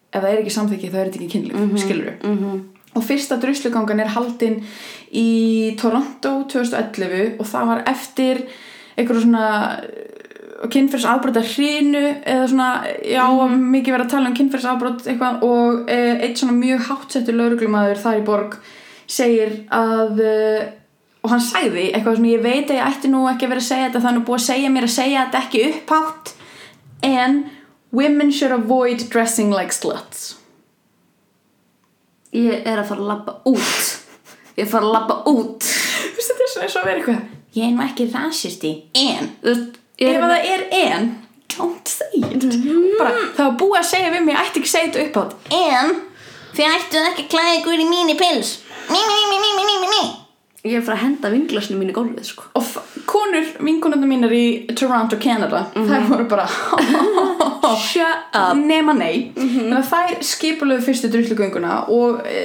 ef það er ekki samþykki þá er þetta ekki kynlíf mm skilur og fyrsta druslugangan er haldin í Toronto 2011 og það var eftir einhverju svona kynferðsafbrot að hrinu eða svona, já, mikið verið að tala um kynferðsafbrot eitthvað og e, eitt svona mjög hátsettur lauruglumæður þar í borg segir að e, og hann sagði eitthvað svona ég veit að ég ætti nú ekki að vera að segja þetta þannig búið að segja mér að segja þetta ekki upphátt en women should avoid dressing like sluts Ég er að fara að labba út. Ég er að fara að labba út. Þú veist, þetta er svona eins og að vera eitthvað ég er nú ekki rasisti en Þú veist, ef að það er en don't say it. Bara, það var búið að segja við mig, ég ætti ekki segja þetta upp átt En þið ættuð ekki að klæða ykkur í mínu pils. Mí, mí, mí, mí, mí, mí, mí, mí. Ég er frá að henda vinglasinu mínu í gólfið sko. og konur, vinkonandi mínar í Toronto, Canada þær voru bara shut up. Nema nei. Þannig að þær skipulöðu fyrstu druslugönguna og e,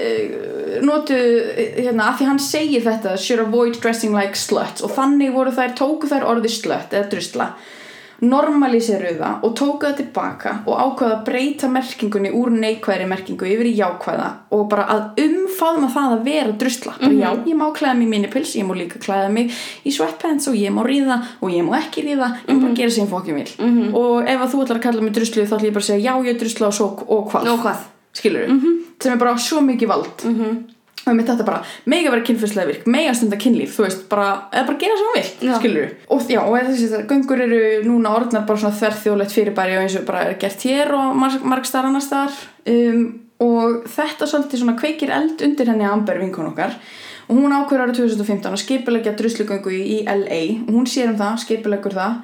notu hérna, af því hann segir þetta should avoid dressing like sluts. Og þannig voru þær, tóku þær orði slut eða drusla normaliseruðu það og tóku það tilbaka og ákvaða að breyta merkingunni úr neikvæðri merkingu yfir í jákvæða og bara að umfaðma það að vera drusla. Bara já, ég má klæða mig í minipils, ég má líka klæða mig í sweatpants og ég má ríða og ég má ekki ríða, ég má bara gera sem fókjum vil og ef að þú ætlar að kalla mig druslu þá ætla ég bara að segja já, ég er drusla og, svo, og hvað. Og hvað? Skilur sem er bara svo mikið vald og mitt þetta bara mega vera kynfyrslega virk, mega stunda kynlíf þú veist, bara, eða bara gera sem vill Já. skilur og já, og þessi þetta, göngur eru núna orðnar bara svona þverþjóðlegt fyrirbæri og eins og bara er gert hér og marg, marg staðar annars staðar. Um, og þetta svolítið svona kveikir eld undir henni Amber vinkon okkar. Og hún ákveður árið 2015 að skipulegja druslugöngu í, LA og hún sér um það, skipulegur það.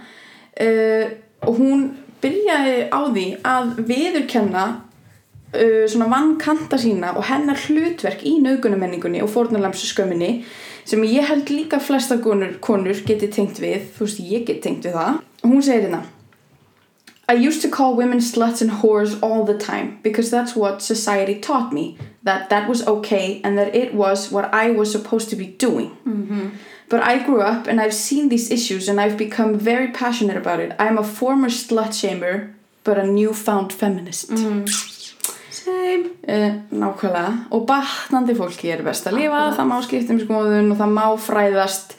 Uh, og hún byrjaði á því að viðurkenna uh, svona vannkanta sína og hennar hlutverk í naugunamenningunni og fórnarlamsu skömminni sem ég held líka flesta konur, konur geti tengt við, þú veist ég get tengt við það og hún segir hérna I used to call women sluts and whores all the time because that's what society taught me that that was okay and that it was what I was supposed to be doing But I grew up and I've seen these issues and I've become very passionate about it. I'm a former slut shamer but a newfound feminist. Same. Uh, nákvæmlega. Og batnandi fólki er best að lifa, það má skipta um skoðun og það má fræðast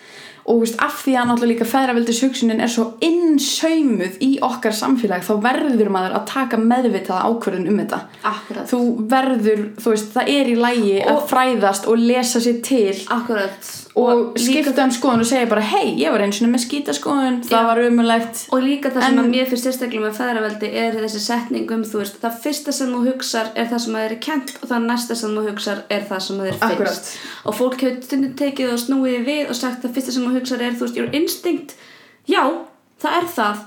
og veist, af því að náttúrulega líka feðravildis hugsunin er svo innsaumuð í okkar samfélag þá verður maður að taka meðvitaða ákvörðun um þetta. Akkurat. Þú verður, þú veist, það er í lægi að Og- fræðast og lesa sér til Akkurat. Og skipta um skoðun og segja bara hei, ég var eins og með skítaskoðun það var umulegt Og líka það sem En- að mér finnst sérstaklega með feðraveldi er þessi setning um, þú veist, það fyrsta sem þú hugsar er það sem að þér er kent og það næsta sem þú hugsar er það sem að þér finnst. Akkurat. Og fólk hefur stundum tekið og snúið við og sagt það fyrsta sem þú hugsar er, þú veist, your instinct, já, það er það,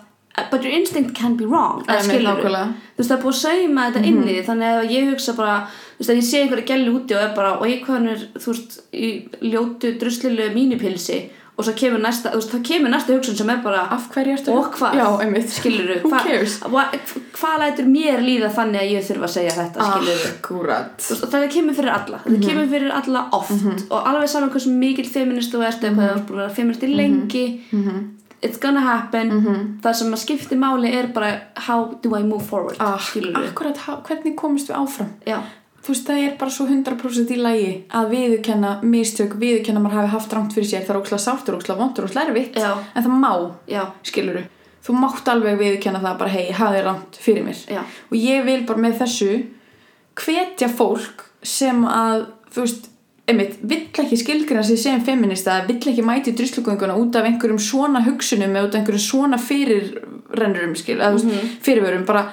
but your instinct can be wrong, Einmitt, skilur. Þú veist, það er búið að sauma þetta inn í því, þannig að ég hugsa bara, veist, að ég sé einhverja gæli úti og er bara, og ég hvað er, þú veist, í ljótu druslilegu mínipilsi. Og svo kemur næsta, þú veist, það kemur næsta hugsun sem er bara, af hverju ertu og hvað? Já, skilur Who cares? hvað hva lætur mér líða þannig að ég þurfa að segja þetta skilur akkurat. Og það kemur fyrir alla. Það Mhm. kemur fyrir alla oft. Og alveg saman hversu mikil feminist þú ert eða hvað þú búin að vera feminist í lengi. Mhm. it's gonna happen. Það sem að skipti máli er bara how do I move forward ah, skilur við akkurat, hvernig komist við áfram? Já, þú veist, það er bara svo 100% í lægi að viðurkenna mistök, viðurkenna að maður hafi haft rangt fyrir sér, það er ókslega sártur, ókslega vondur, ókslega erfitt Já. en það má, já, skiluru þú mátt alveg viðurkenna það bara hei, ég hafi rangt fyrir mér. Já. og ég vil bara með þessu hvetja fólk sem að þú veist, einmitt, vill ekki skilgrina sig sem feminista, vill ekki mæti druslugönguna út af einhverjum svona hugsunum eða út af einhverjum svona fyrirrennurum skil, eða þú veist, fyrirvörum. Bara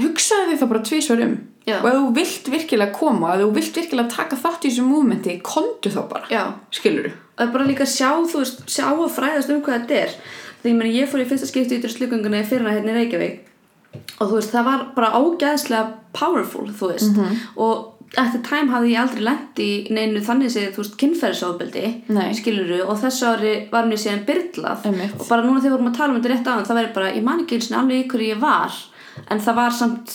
hugsaði þið þá bara tvísvar um Já. og ef þú vilt virkilega koma ef þú vilt virkilega taka þátt í þessu múmenti kontu þá bara, já. skiluru það er bara líka að sjá, þú veist, sjá og fræðast um hvað þetta er. Því ég, meni, ég fór í fyrsta skipti í druslugönguna í fyrrna hérna í Reykjavík. Og þú veist, það var bara ágæðslega powerful, þú veist. Og at the time hafði ég aldrei lent í neinu þannig séð, þú veist, kynferðisofbeldi Nei. skiluru, og þessu ári var mér síðan byrlað og bara núna þegar við vorum að tala um þetta rétt áðan það væri bara, ég man ekki eins og alveg ykkur ég var en það var samt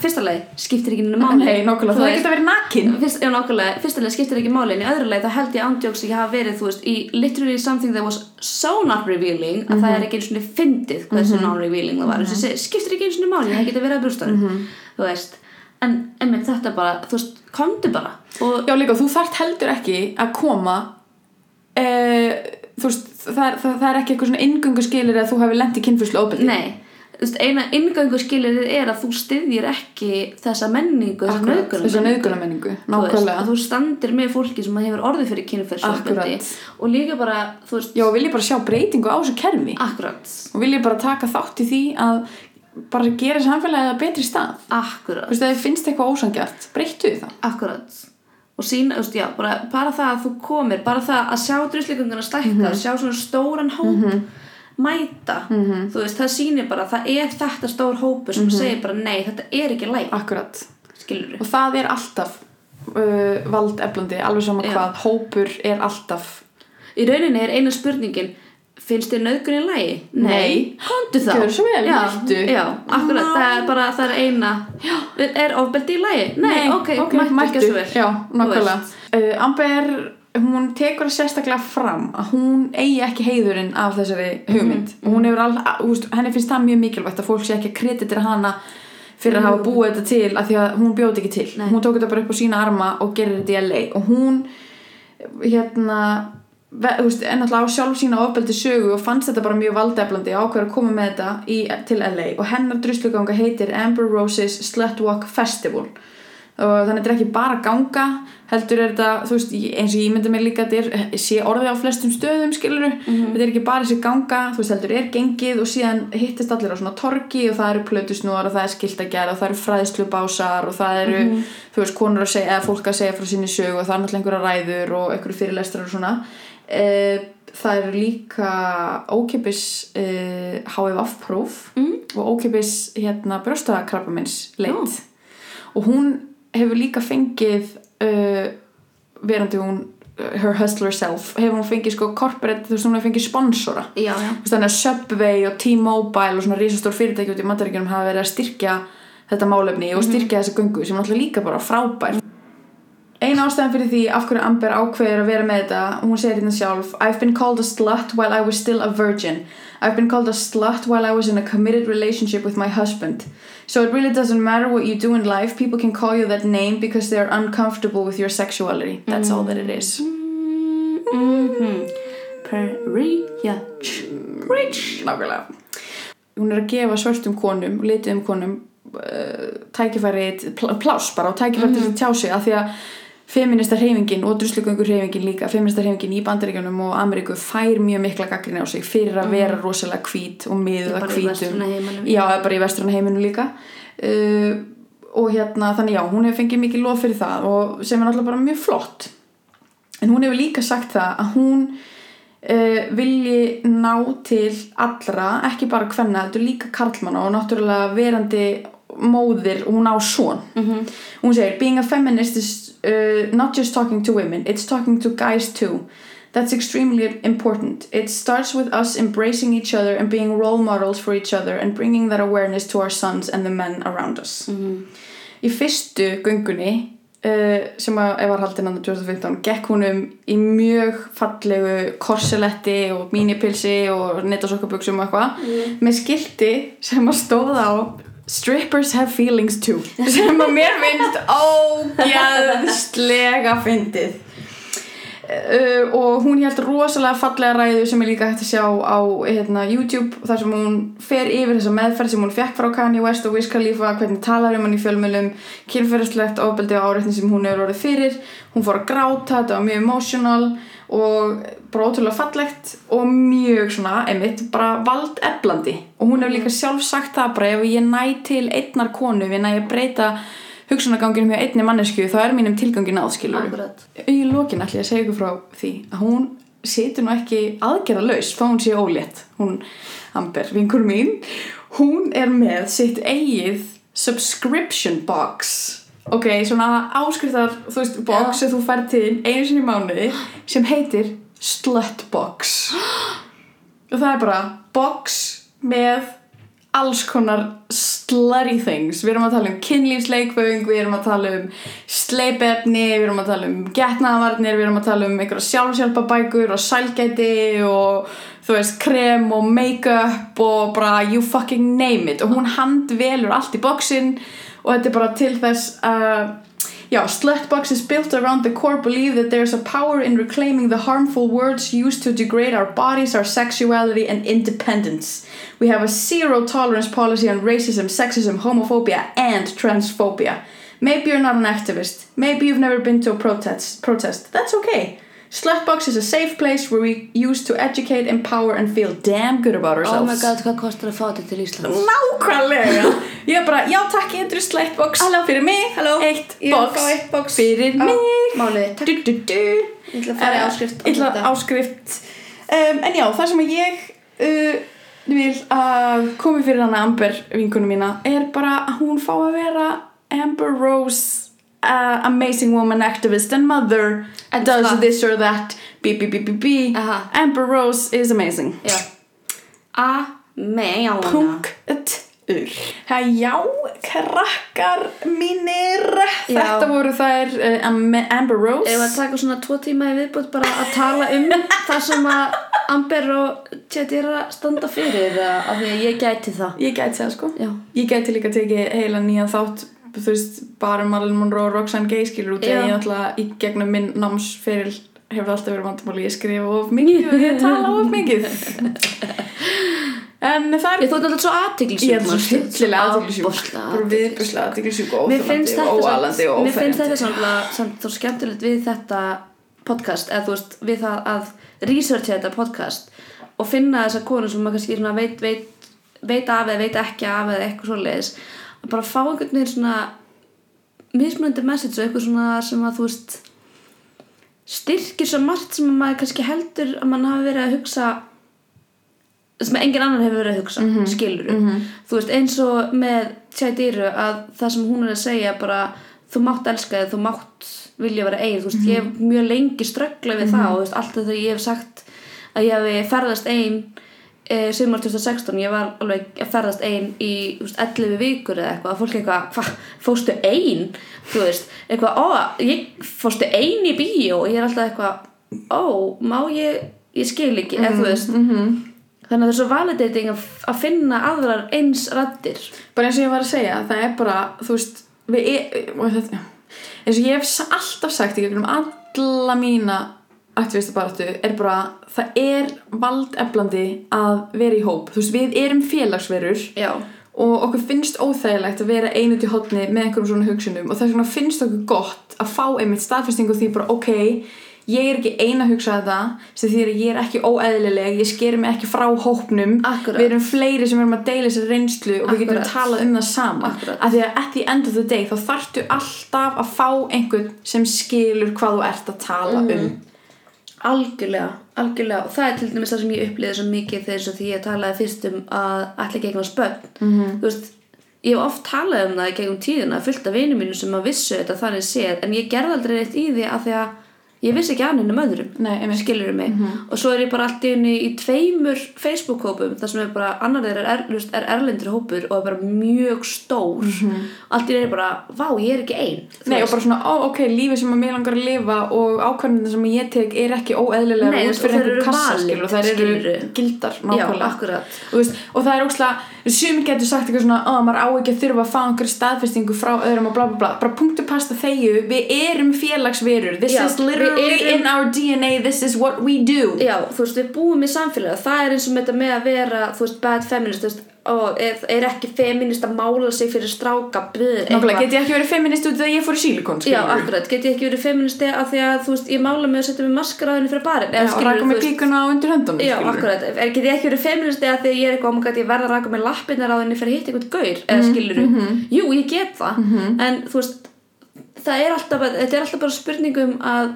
fyrsta leið, skiptir ekki neinu máli. Nei, nokkulega, Þú það veist, geta verið nakin. Fyrst, já, nákvæmlega, fyrstulega skiptir ekki máli en í öðru leið þá held ég ándjóks að ég hafa verið þú veist, í literally something that was so not revealing að það er ekki eins og fyndið hvað þessi non-revealing það var. Mm -hmm. skiptir ekki eins og máli, það getur verið að brústanum þú veist, en einmitt þetta bara, þú veist, komdu bara og Já líka, þú þarft heldur ekki að koma uh, þú veist, það er, það, það er ekki eitthvað svona inngöngu skilir að þú hefur lent í kynfyrslu óbyrði nei, eina inngöngu skilirðið er að þú styðjir ekki þessa menningu, þessa. Þessa nauðgunarmenningu, Þú veist, að þú standir með fólki sem hefur orðið fyrir Akkurat. og líka bara, veist, Já, og vil ég bara sjá breytingu á þessu kerfi. Akkurat. Og vil ég bara taka þátt í því að bara gera samfélagið að betri stað. Akkurat, Þú veist, ef þið finnst eitthvað ósangjart, breyttu það akkurat. Og sína, þú veist, já, bara, bara það að þú komir bara það að sjá drusligunguna stækka sjá svona stóran hóp mæta, þú veist, það sýnir bara það er þetta stór hópur sem segir bara nei, þetta er ekki læg, og það er alltaf uh, valdeflandi, alveg sama Já. hvað. Hópur er alltaf. Í rauninni er eina spurningin finnst þér nöðgun í lægi? Nei. þá. Gjörðu svo vel, já, akkurat, það er bara það er eina. Já. er ofbeldi í lægi? Nei, ok, mættu, mættu. Uh, Amber, hún tekur sérstaklega fram að hún eigi ekki heiðurinn af þessari hugmynd. Mhm. og hún hefur all, að, úst, henni finnst það mjög mikilvægt að fólk sé ekki að kreditira hana fyrir að hafa búið þetta til af því að hún bjóði ekki til. Nei. hún tók þetta bara upp á sína arma og gerir þetta í LA og hún hérna ve- þú veist, er náttúrulega á sjálf sína ofbeldi sögu og fannst þetta bara mjög valdeflandi ákveður að koma með þetta í, til LA og hennar drusluganga heitir Amber Roses Slutwalk Festival. Og þannig að þetta er ekki bara ganga heldur er þetta, þú veist, eins og ég myndi mér líka þetta er, sé orðið á flestum stöðum skiluru, þetta er ekki bara þessi ganga þú veist, heldur er gengið og síðan hittist allir á svona torgi og það eru plötusnúar og það er skiltagerð og það eru fræðslubásar og það eru, þú veist, konur að segja eða fólk að segja frá sinni sögu og það er náttúrulega einhverja ræður og einhverju fyrirlestrar og svona. E, það eru líka ókipis e, HFF-próf mm. og ókipis hérna brjóstakrabbamins leit. Og hún hefur líka fengið uh, verandi hún uh, her hustler self, hefur hún fengið sko corporate, þú veist hún hefur fengið sponsora. Já, já, þannig að Subway og T-Mobile og svona risastór fyrirtæki út í Mataríkjunum hafa verið að styrkja þetta málefni og styrkja þessa göngu sem er náttúrulega líka bara frábær Eina ástæðan fyrir því af hverju Amber ákveður að vera með þetta hún segir hérna sjálf I've been called a slut while I was still a virgin. I've been called a slut while I was in a committed relationship with my husband. So it really doesn't matter what you do in life people can call you that name because they're uncomfortable with your sexuality. That's all that it is. Mhm Preach. Preach. Nákvæmlega. Hún er að gefa svörtum konum, litiðum konum uh, tækifæri, pl pláss bara og tækifæri til að tjá sig af því að feminista hreyfingin og druslugöngur hreyfingin líka feminista hreyfingin í bandaríkjunum og Ameríku fær mjög mikla gaggrinni á sig fyrir að vera rosalega hvít og í hvítum. já, bara í vestrana heiminu líka. Uh, og hérna þannig já, hún hefur fengið mikið lof fyrir það og sem er náttúrulega bara mjög flott. En hún hefur líka sagt það að hún uh, vilji ná til allra, ekki bara hvenna heldur líka karlmanna og náttúrulega verandi móðir og hún á son. -hmm. hún segir being a feminist is uh, not just talking to women it's talking to guys too That's extremely important. It starts with us embracing each other and being role models for each other and bringing that awareness to our sons and the men around us. Í fyrstu göngunni uh, sem að var haldin andan 2015 gekk hún um í mjög fallegu korseletti og mínipilsi og netasokkaböksum og eitthvað með skilti sem að stóða á Strippers have feelings too sem að mér finnst ógæðslega fyndið. Uh, og hún held rosalega fallega ræðu sem er líka hægt að sjá á hérna, YouTube þar sem hún fer yfir þessa meðferð sem hún fekk frá Kanye West og Wiz Khalifa hvernig talar um hann í fjölmjölum kynferðislegt ofbeldi og áreitni sem hún hefur orðið fyrir. Hún fór að gráta, þetta var mjög emotional og bara ótrúlega fallegt og mjög svona einmitt bara valdeflandi. Og hún hefur líka sjálf sagt það bara ef ég næ til einnar konu, ef ég næ að breyta hugsunaganginum hjá einni mannesku þá er mínum tilgangin aðskilur í lokin ætla ég að segja ykkur frá því að hún situr nú ekki aðgerðalaus þá hún sé ólétt hún, Amber, vinkur mín. Hún er með sitt eigið subscription box ok, svona áskriftar þú veist, box sem þú fær til einu sinni mánuði sem heitir Slutbox. Og það er bara box með alls konar slutty things. Við erum að tala um kynlífsleikföng við erum að tala um sleipefni við erum að tala um getnaðvarnir við erum að tala um einhverja sjálfsjálpabækur og sælgæti og þú veist krem og make-up og bara you fucking name it. Og hún handvelur allt í boxin og þetta er bara til þess að Yeah, Slutbox is built around the core belief that there's a power in reclaiming the harmful words used to degrade our bodies, our sexuality, and independence. We have a zero tolerance policy on racism, sexism, homophobia, and transphobia. Maybe you're not an activist. Maybe you've never been to a protest. Protest. That's okay. Slutbox is a safe place where we use to educate, empower and feel damn good about Oh ourselves my god, hvað kostar að fá þetta til Íslands? Nákvæmlega Ég er bara, já takk, ég er Slutbox Halló. Fyrir mig, Halló. eitt box eitt box. Fyrir mig málið, takk. du, du, du. Ég ætla að fara í Eh, áskrift Ég ætla að áskrift um, En já, það sem ég uh, vil að komi fyrir hana Amber vinkunum mína er bara að hún fá að vera Amber Rose uh, amazing woman activist and mother And does slut. this or that b b b b b Aha. Amber Rose is amazing Já. A, me, já, hana. punktur Já, krakkar mínir Já. Þetta voru þær uh, Am- Amber Rose Ef að taka svona tvo tíma í viðbútt bara að tala um það sem að Amber og Jadira standa fyrir að af því að ég gæti það. Ég gæti það sko Já. Ég gæti líka tekið heila nýjan þátt þú veist, bara Marilyn Monroe og Roxanne Gay skilur út Já. ég alltaf í gegnum minn námsferil hefur alltaf verið vandamáli ég skrifa of mikið og ég tala of mikið en það Ég er þótt alltaf svo aðtiklisjúk. ég er bara viðbjörnslega aðtiklisjúk og óþolandi og óalandi og mér finnst þetta samt, svo skemmtilegt við þetta podcast eða þú veist við það að researcha þetta podcast og finna þessa konu sem maður kannski veit, veit, veit af eða veit ekki af eða eitthvað svoleiðis að bara fá einhvern veginn svona mismunandi message og eitthvað svona sem að þú veist styrkir svo margt sem að maður kannski heldur að mann hafi verið að hugsa sem engin annar hefur verið að hugsa mm -hmm. þú veist eins og með Tjædíru að það sem hún er að segja bara þú mátt elska þig, þú mátt vilja vera eigin, þú veist ég hef mjög lengi ströggla við það og þú veist alltaf þegar ég hef sagt að ég hef ferðast ein e, sumar 2016 ég var alveg að ferðast ein í veist, 11 vikur eða eitthvað. Að fólk eitthvað, hvað, fóstu ein? Þú veist, eitthvað, ó, ég fóstu ein í bíó? Og ég er alltaf eitthvað ó, má ég ég skil ekki, eða þú veist þannig að það er svo validating að, að finna aðrar eins raddir. Bara eins og ég var að segja það er bara, þú veist við og þetta, eins og ég hef alltaf sagt í gegnum alla mína aktivista baráttu er bara það er valdeflandi að vera í hóp þú veist, við erum félagsverur já, og okkur finnst óþægilegt að vera einu til hotni með einhverjum svona hugsunum og þess vegna finnst okkur gott að fá einmitt staðfestingu því bara ok ég er ekki eina að hugsa þetta sem því að ég er ekki óeðlileg ég sker mig ekki frá hópnum Akkurat. við erum fleiri sem erum að deila þessari reynslu og við getum Akkurat. talað um það saman Akkurat. af því að at the end of the day þá þarftu alltaf að fá einhvern sem skilur hvað þú ert að tala Mhm. um algjörlega algjörlega, og það er til dæmis það sem ég upplýði svo mikið þegar því ég talaði fyrst um að ætla ekki eignast börn Mhm. þú veist, ég hef oft talað um það gegnum tíðina, fullt af vinum mínu sem að vissu þetta þannig séð, en ég gerði aldrei neitt í því af því að ég vissi ekki annað um öðrum Nei, skilur mig. Og svo er ég bara allt í henni í tveimur Facebook-hópum þar sem er bara annar þeirra er, er, er erlendur hópur og er bara mjög stór. Allt í henni er bara, vá, ég er ekki ein þú Mhm. Nei og veist. bara svona, ó ok, lífið sem mér langar að lifa og ákvarðinu sem ég tek er ekki óeðlilega Nei, út og fyrir einhver kassa og þær eru skilurðu. gildar Já, og, veist, og það er óslega, sumir getur sagt eitthvað svona ó, maður á ekki að þurfa að fá einhverja staðfestingu frá öðrum og bla bla bla, bara punktu pasta þegju við erum félagsverur. This Já, is literally við erum- in our DNA this is what we do. Já, þú veist, við búum í samfélagi það er eins og með þetta með að vera, þú veist, bad feminist, þú veist, ó, er, er ekki feminist að mála sig fyrir stráka, nákvæmlega, get ég ekki verið feminist út af að ég fór í sílikon Já, akkurat, get ég ekki verið feministi af því að, þú veist, ég mála mig að setja mig maskaraðinu fyrir barinn, Já, og raka mig píkuna á undir höndunum Já, skilurðu. akkurat, er, get ég ekki verið feministi af því að ég er eitthvað, oh my god, ég verð að raka mig þenni fyrir að hitta einhvern gaur, eða Mhm, skilur Jú, ég get það, en þú veist, það er alltaf, þetta er alltaf bara spurningum að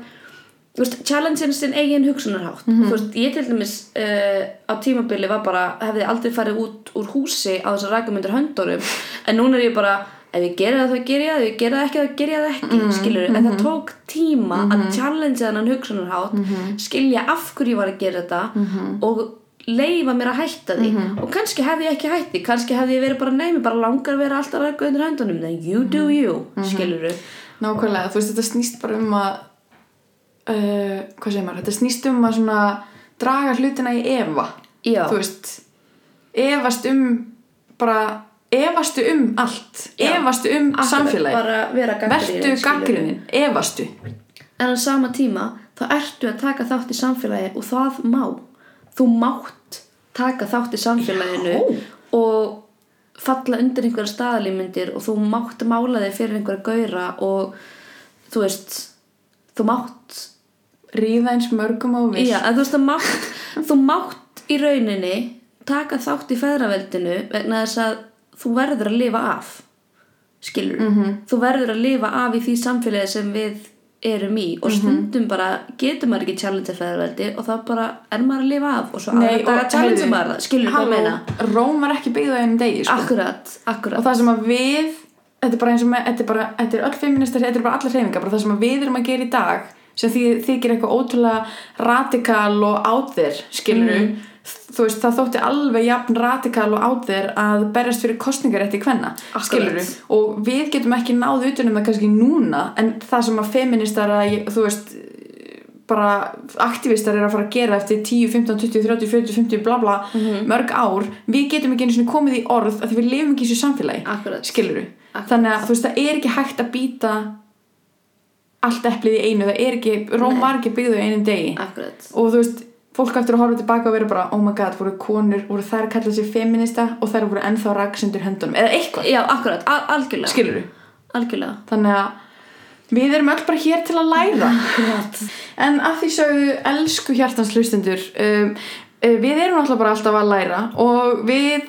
þú veist, challenge sinn eigin hugsunarhátt. Þú veist, ég til dæmis uh, á tímabili var bara, hefði aldrei farið út úr húsi á þess að rækja myndir höndurum en núna er ég bara, ef ég geri það þá geri ég það, ef ég geri það ekki þá geri ég það ekki mm skilur, en það tók tíma að challenge þennan hugsunarhátt skilja af hverju ég var að gera þetta og leifa mér að hætta því. Og kannski hefði ég ekki hætti kannski hefði ég verið bara neymi, bara langar að vera alltaf rækja undir höndunum, uh, hvað segir maður, þetta snýst um að svona draga hlutina í efa Já. þú veist efast um bara efastu um allt Já. efastu um Akkurat, samfélagi skilurðu. gaggrunin, efastu En á sama tíma þá ertu að taka þátt í samfélagi og það má. Þú mátt taka þátt í samfélaginu Já. og falla undir einhverja staðalímyndir og þú mátt mála þig fyrir einhverja gauðra og þú veist, þú mátt ríða eins mörgum og vill Já, þú veist að mátt, þú mátt í rauninni taka þátt í feðraveldinu vegna þess að þú verður að lifa af skilur -hmm. þú verður að lifa af í því samfélagi sem við erum í og stundum bara getur maður ekki challenge feðraveldi og þá bara er maður að lifa af og svo aðra daga challenge heyrðu, maður það skilur ég halló, meina? Róm var ekki byggð á einum degi sko. akkurat, akkurat. Og það sem að við þetta er bara eins og með, þetta er bara, þetta er öll feministar þetta er bara allar hreyfingar, bara það sem að við erum að gera í dag sem þykir eitthvað ótrúlega radikal og there skilur Mhm. þú veist, það þótti alveg jafn radikal og there að berjast fyrir kostningarétti hvenna, skilur og við getum ekki náð utanum það kannski núna en það sem að feministar að, þú veist bara aktivistar er að fara að gera eftir 10, 15, 20, 30, 40, 50 bla bla Mhm. mörg ár, við getum ekki einu sinni komið í orð að við lifum ekki í þessu samfélagi Akkurat. skiluru, Akkurat. þannig að þú veist það er ekki hægt að býta allt eplið í einu, það er ekki Róm var ekki byggðu í einum degi. Akkurat. Og þú veist, fólk aftur að horfa tilbaka og vera bara oh my god, voru konur, voru þær að kalla sig feminista og þær voru ennþá raksendur höndunum. Eða eitthvað, já, akkurat, al algjörlega. Skiluru algjörlega. Þannig að við erum öll bara hér til að læra. En að því sögðu elsku hjartans hlustendur um, uh, við erum alltaf bara alltaf að læra og við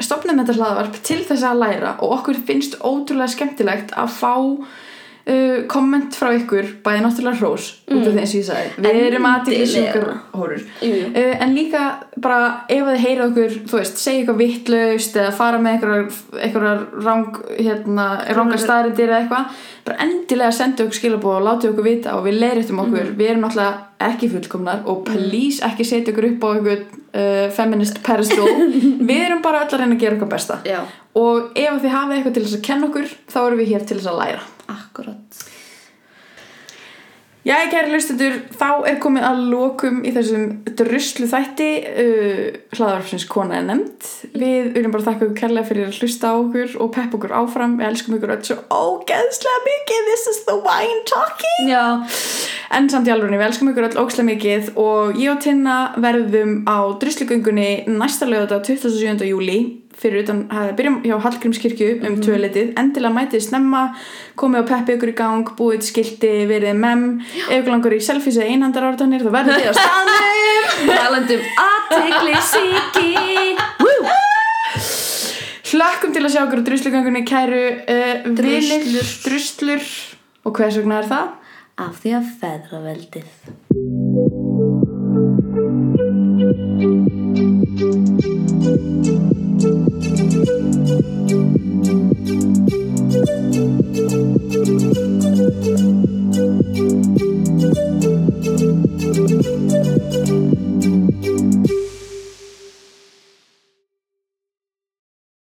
stopnum þetta hlaðvarp til þess að læra og okkur finnst ótrúlega skemmtilegt að fá uh, komment frá ykkur bæði náttúrulega hrós út af því eins og ég sagði. Við erum aðtikli sjúkar hórur Jú, jú. uh, en líka bara ef þið heyrið okkur þú veist, segja eitthvað vittlaust eða fara með einhverjar rang, hérna, rangar staðrindir eða eitthvað bara endilega sendu okkur skilabóð og láti okkur vita og við leiðrættum okkur. Mhm. við erum náttúrulega ekki fullkomnar og please ekki setja okkur upp á einhver uh, feminist pedestal. Við erum bara öll að reyna að gera okkar besta. Já, og ef þið hafið eitthvað til þess að kenna okkur þá erum við hér til þess að læra Jæja, kæri lustendur, þá er komið að lokum í þessum druslu þætti uh, hlaðarfsins kona er nefnd. Við viljum bara þakka ykkur kærlega fyrir að hlusta á okkur og peppa okkur áfram. Við elskum ykkur öll svo ógeðslega mikið. This is the wine talking. já, En samt í alveg, við elskum ykkur öll ógeðslega mikið og ég og Tinna verðum á druslugöngunni næsta lögða 27. júli fyrir utan að byrja hjá Hallgrímskirkju um mm -hmm. tvöletið, endilega mætið snemma komið á peppi ykkur í gang, búið skilti, verið mem, ykkur langur í selfies eða einhandar ártanir, þá verður þið á staðnum. Talandum aðtegli síki hlökkum til að sjá okkur á druslugangunni kæru uh, druslur. Vilir, druslur. Og hvers vegna er það? af því að feðra veldið thank you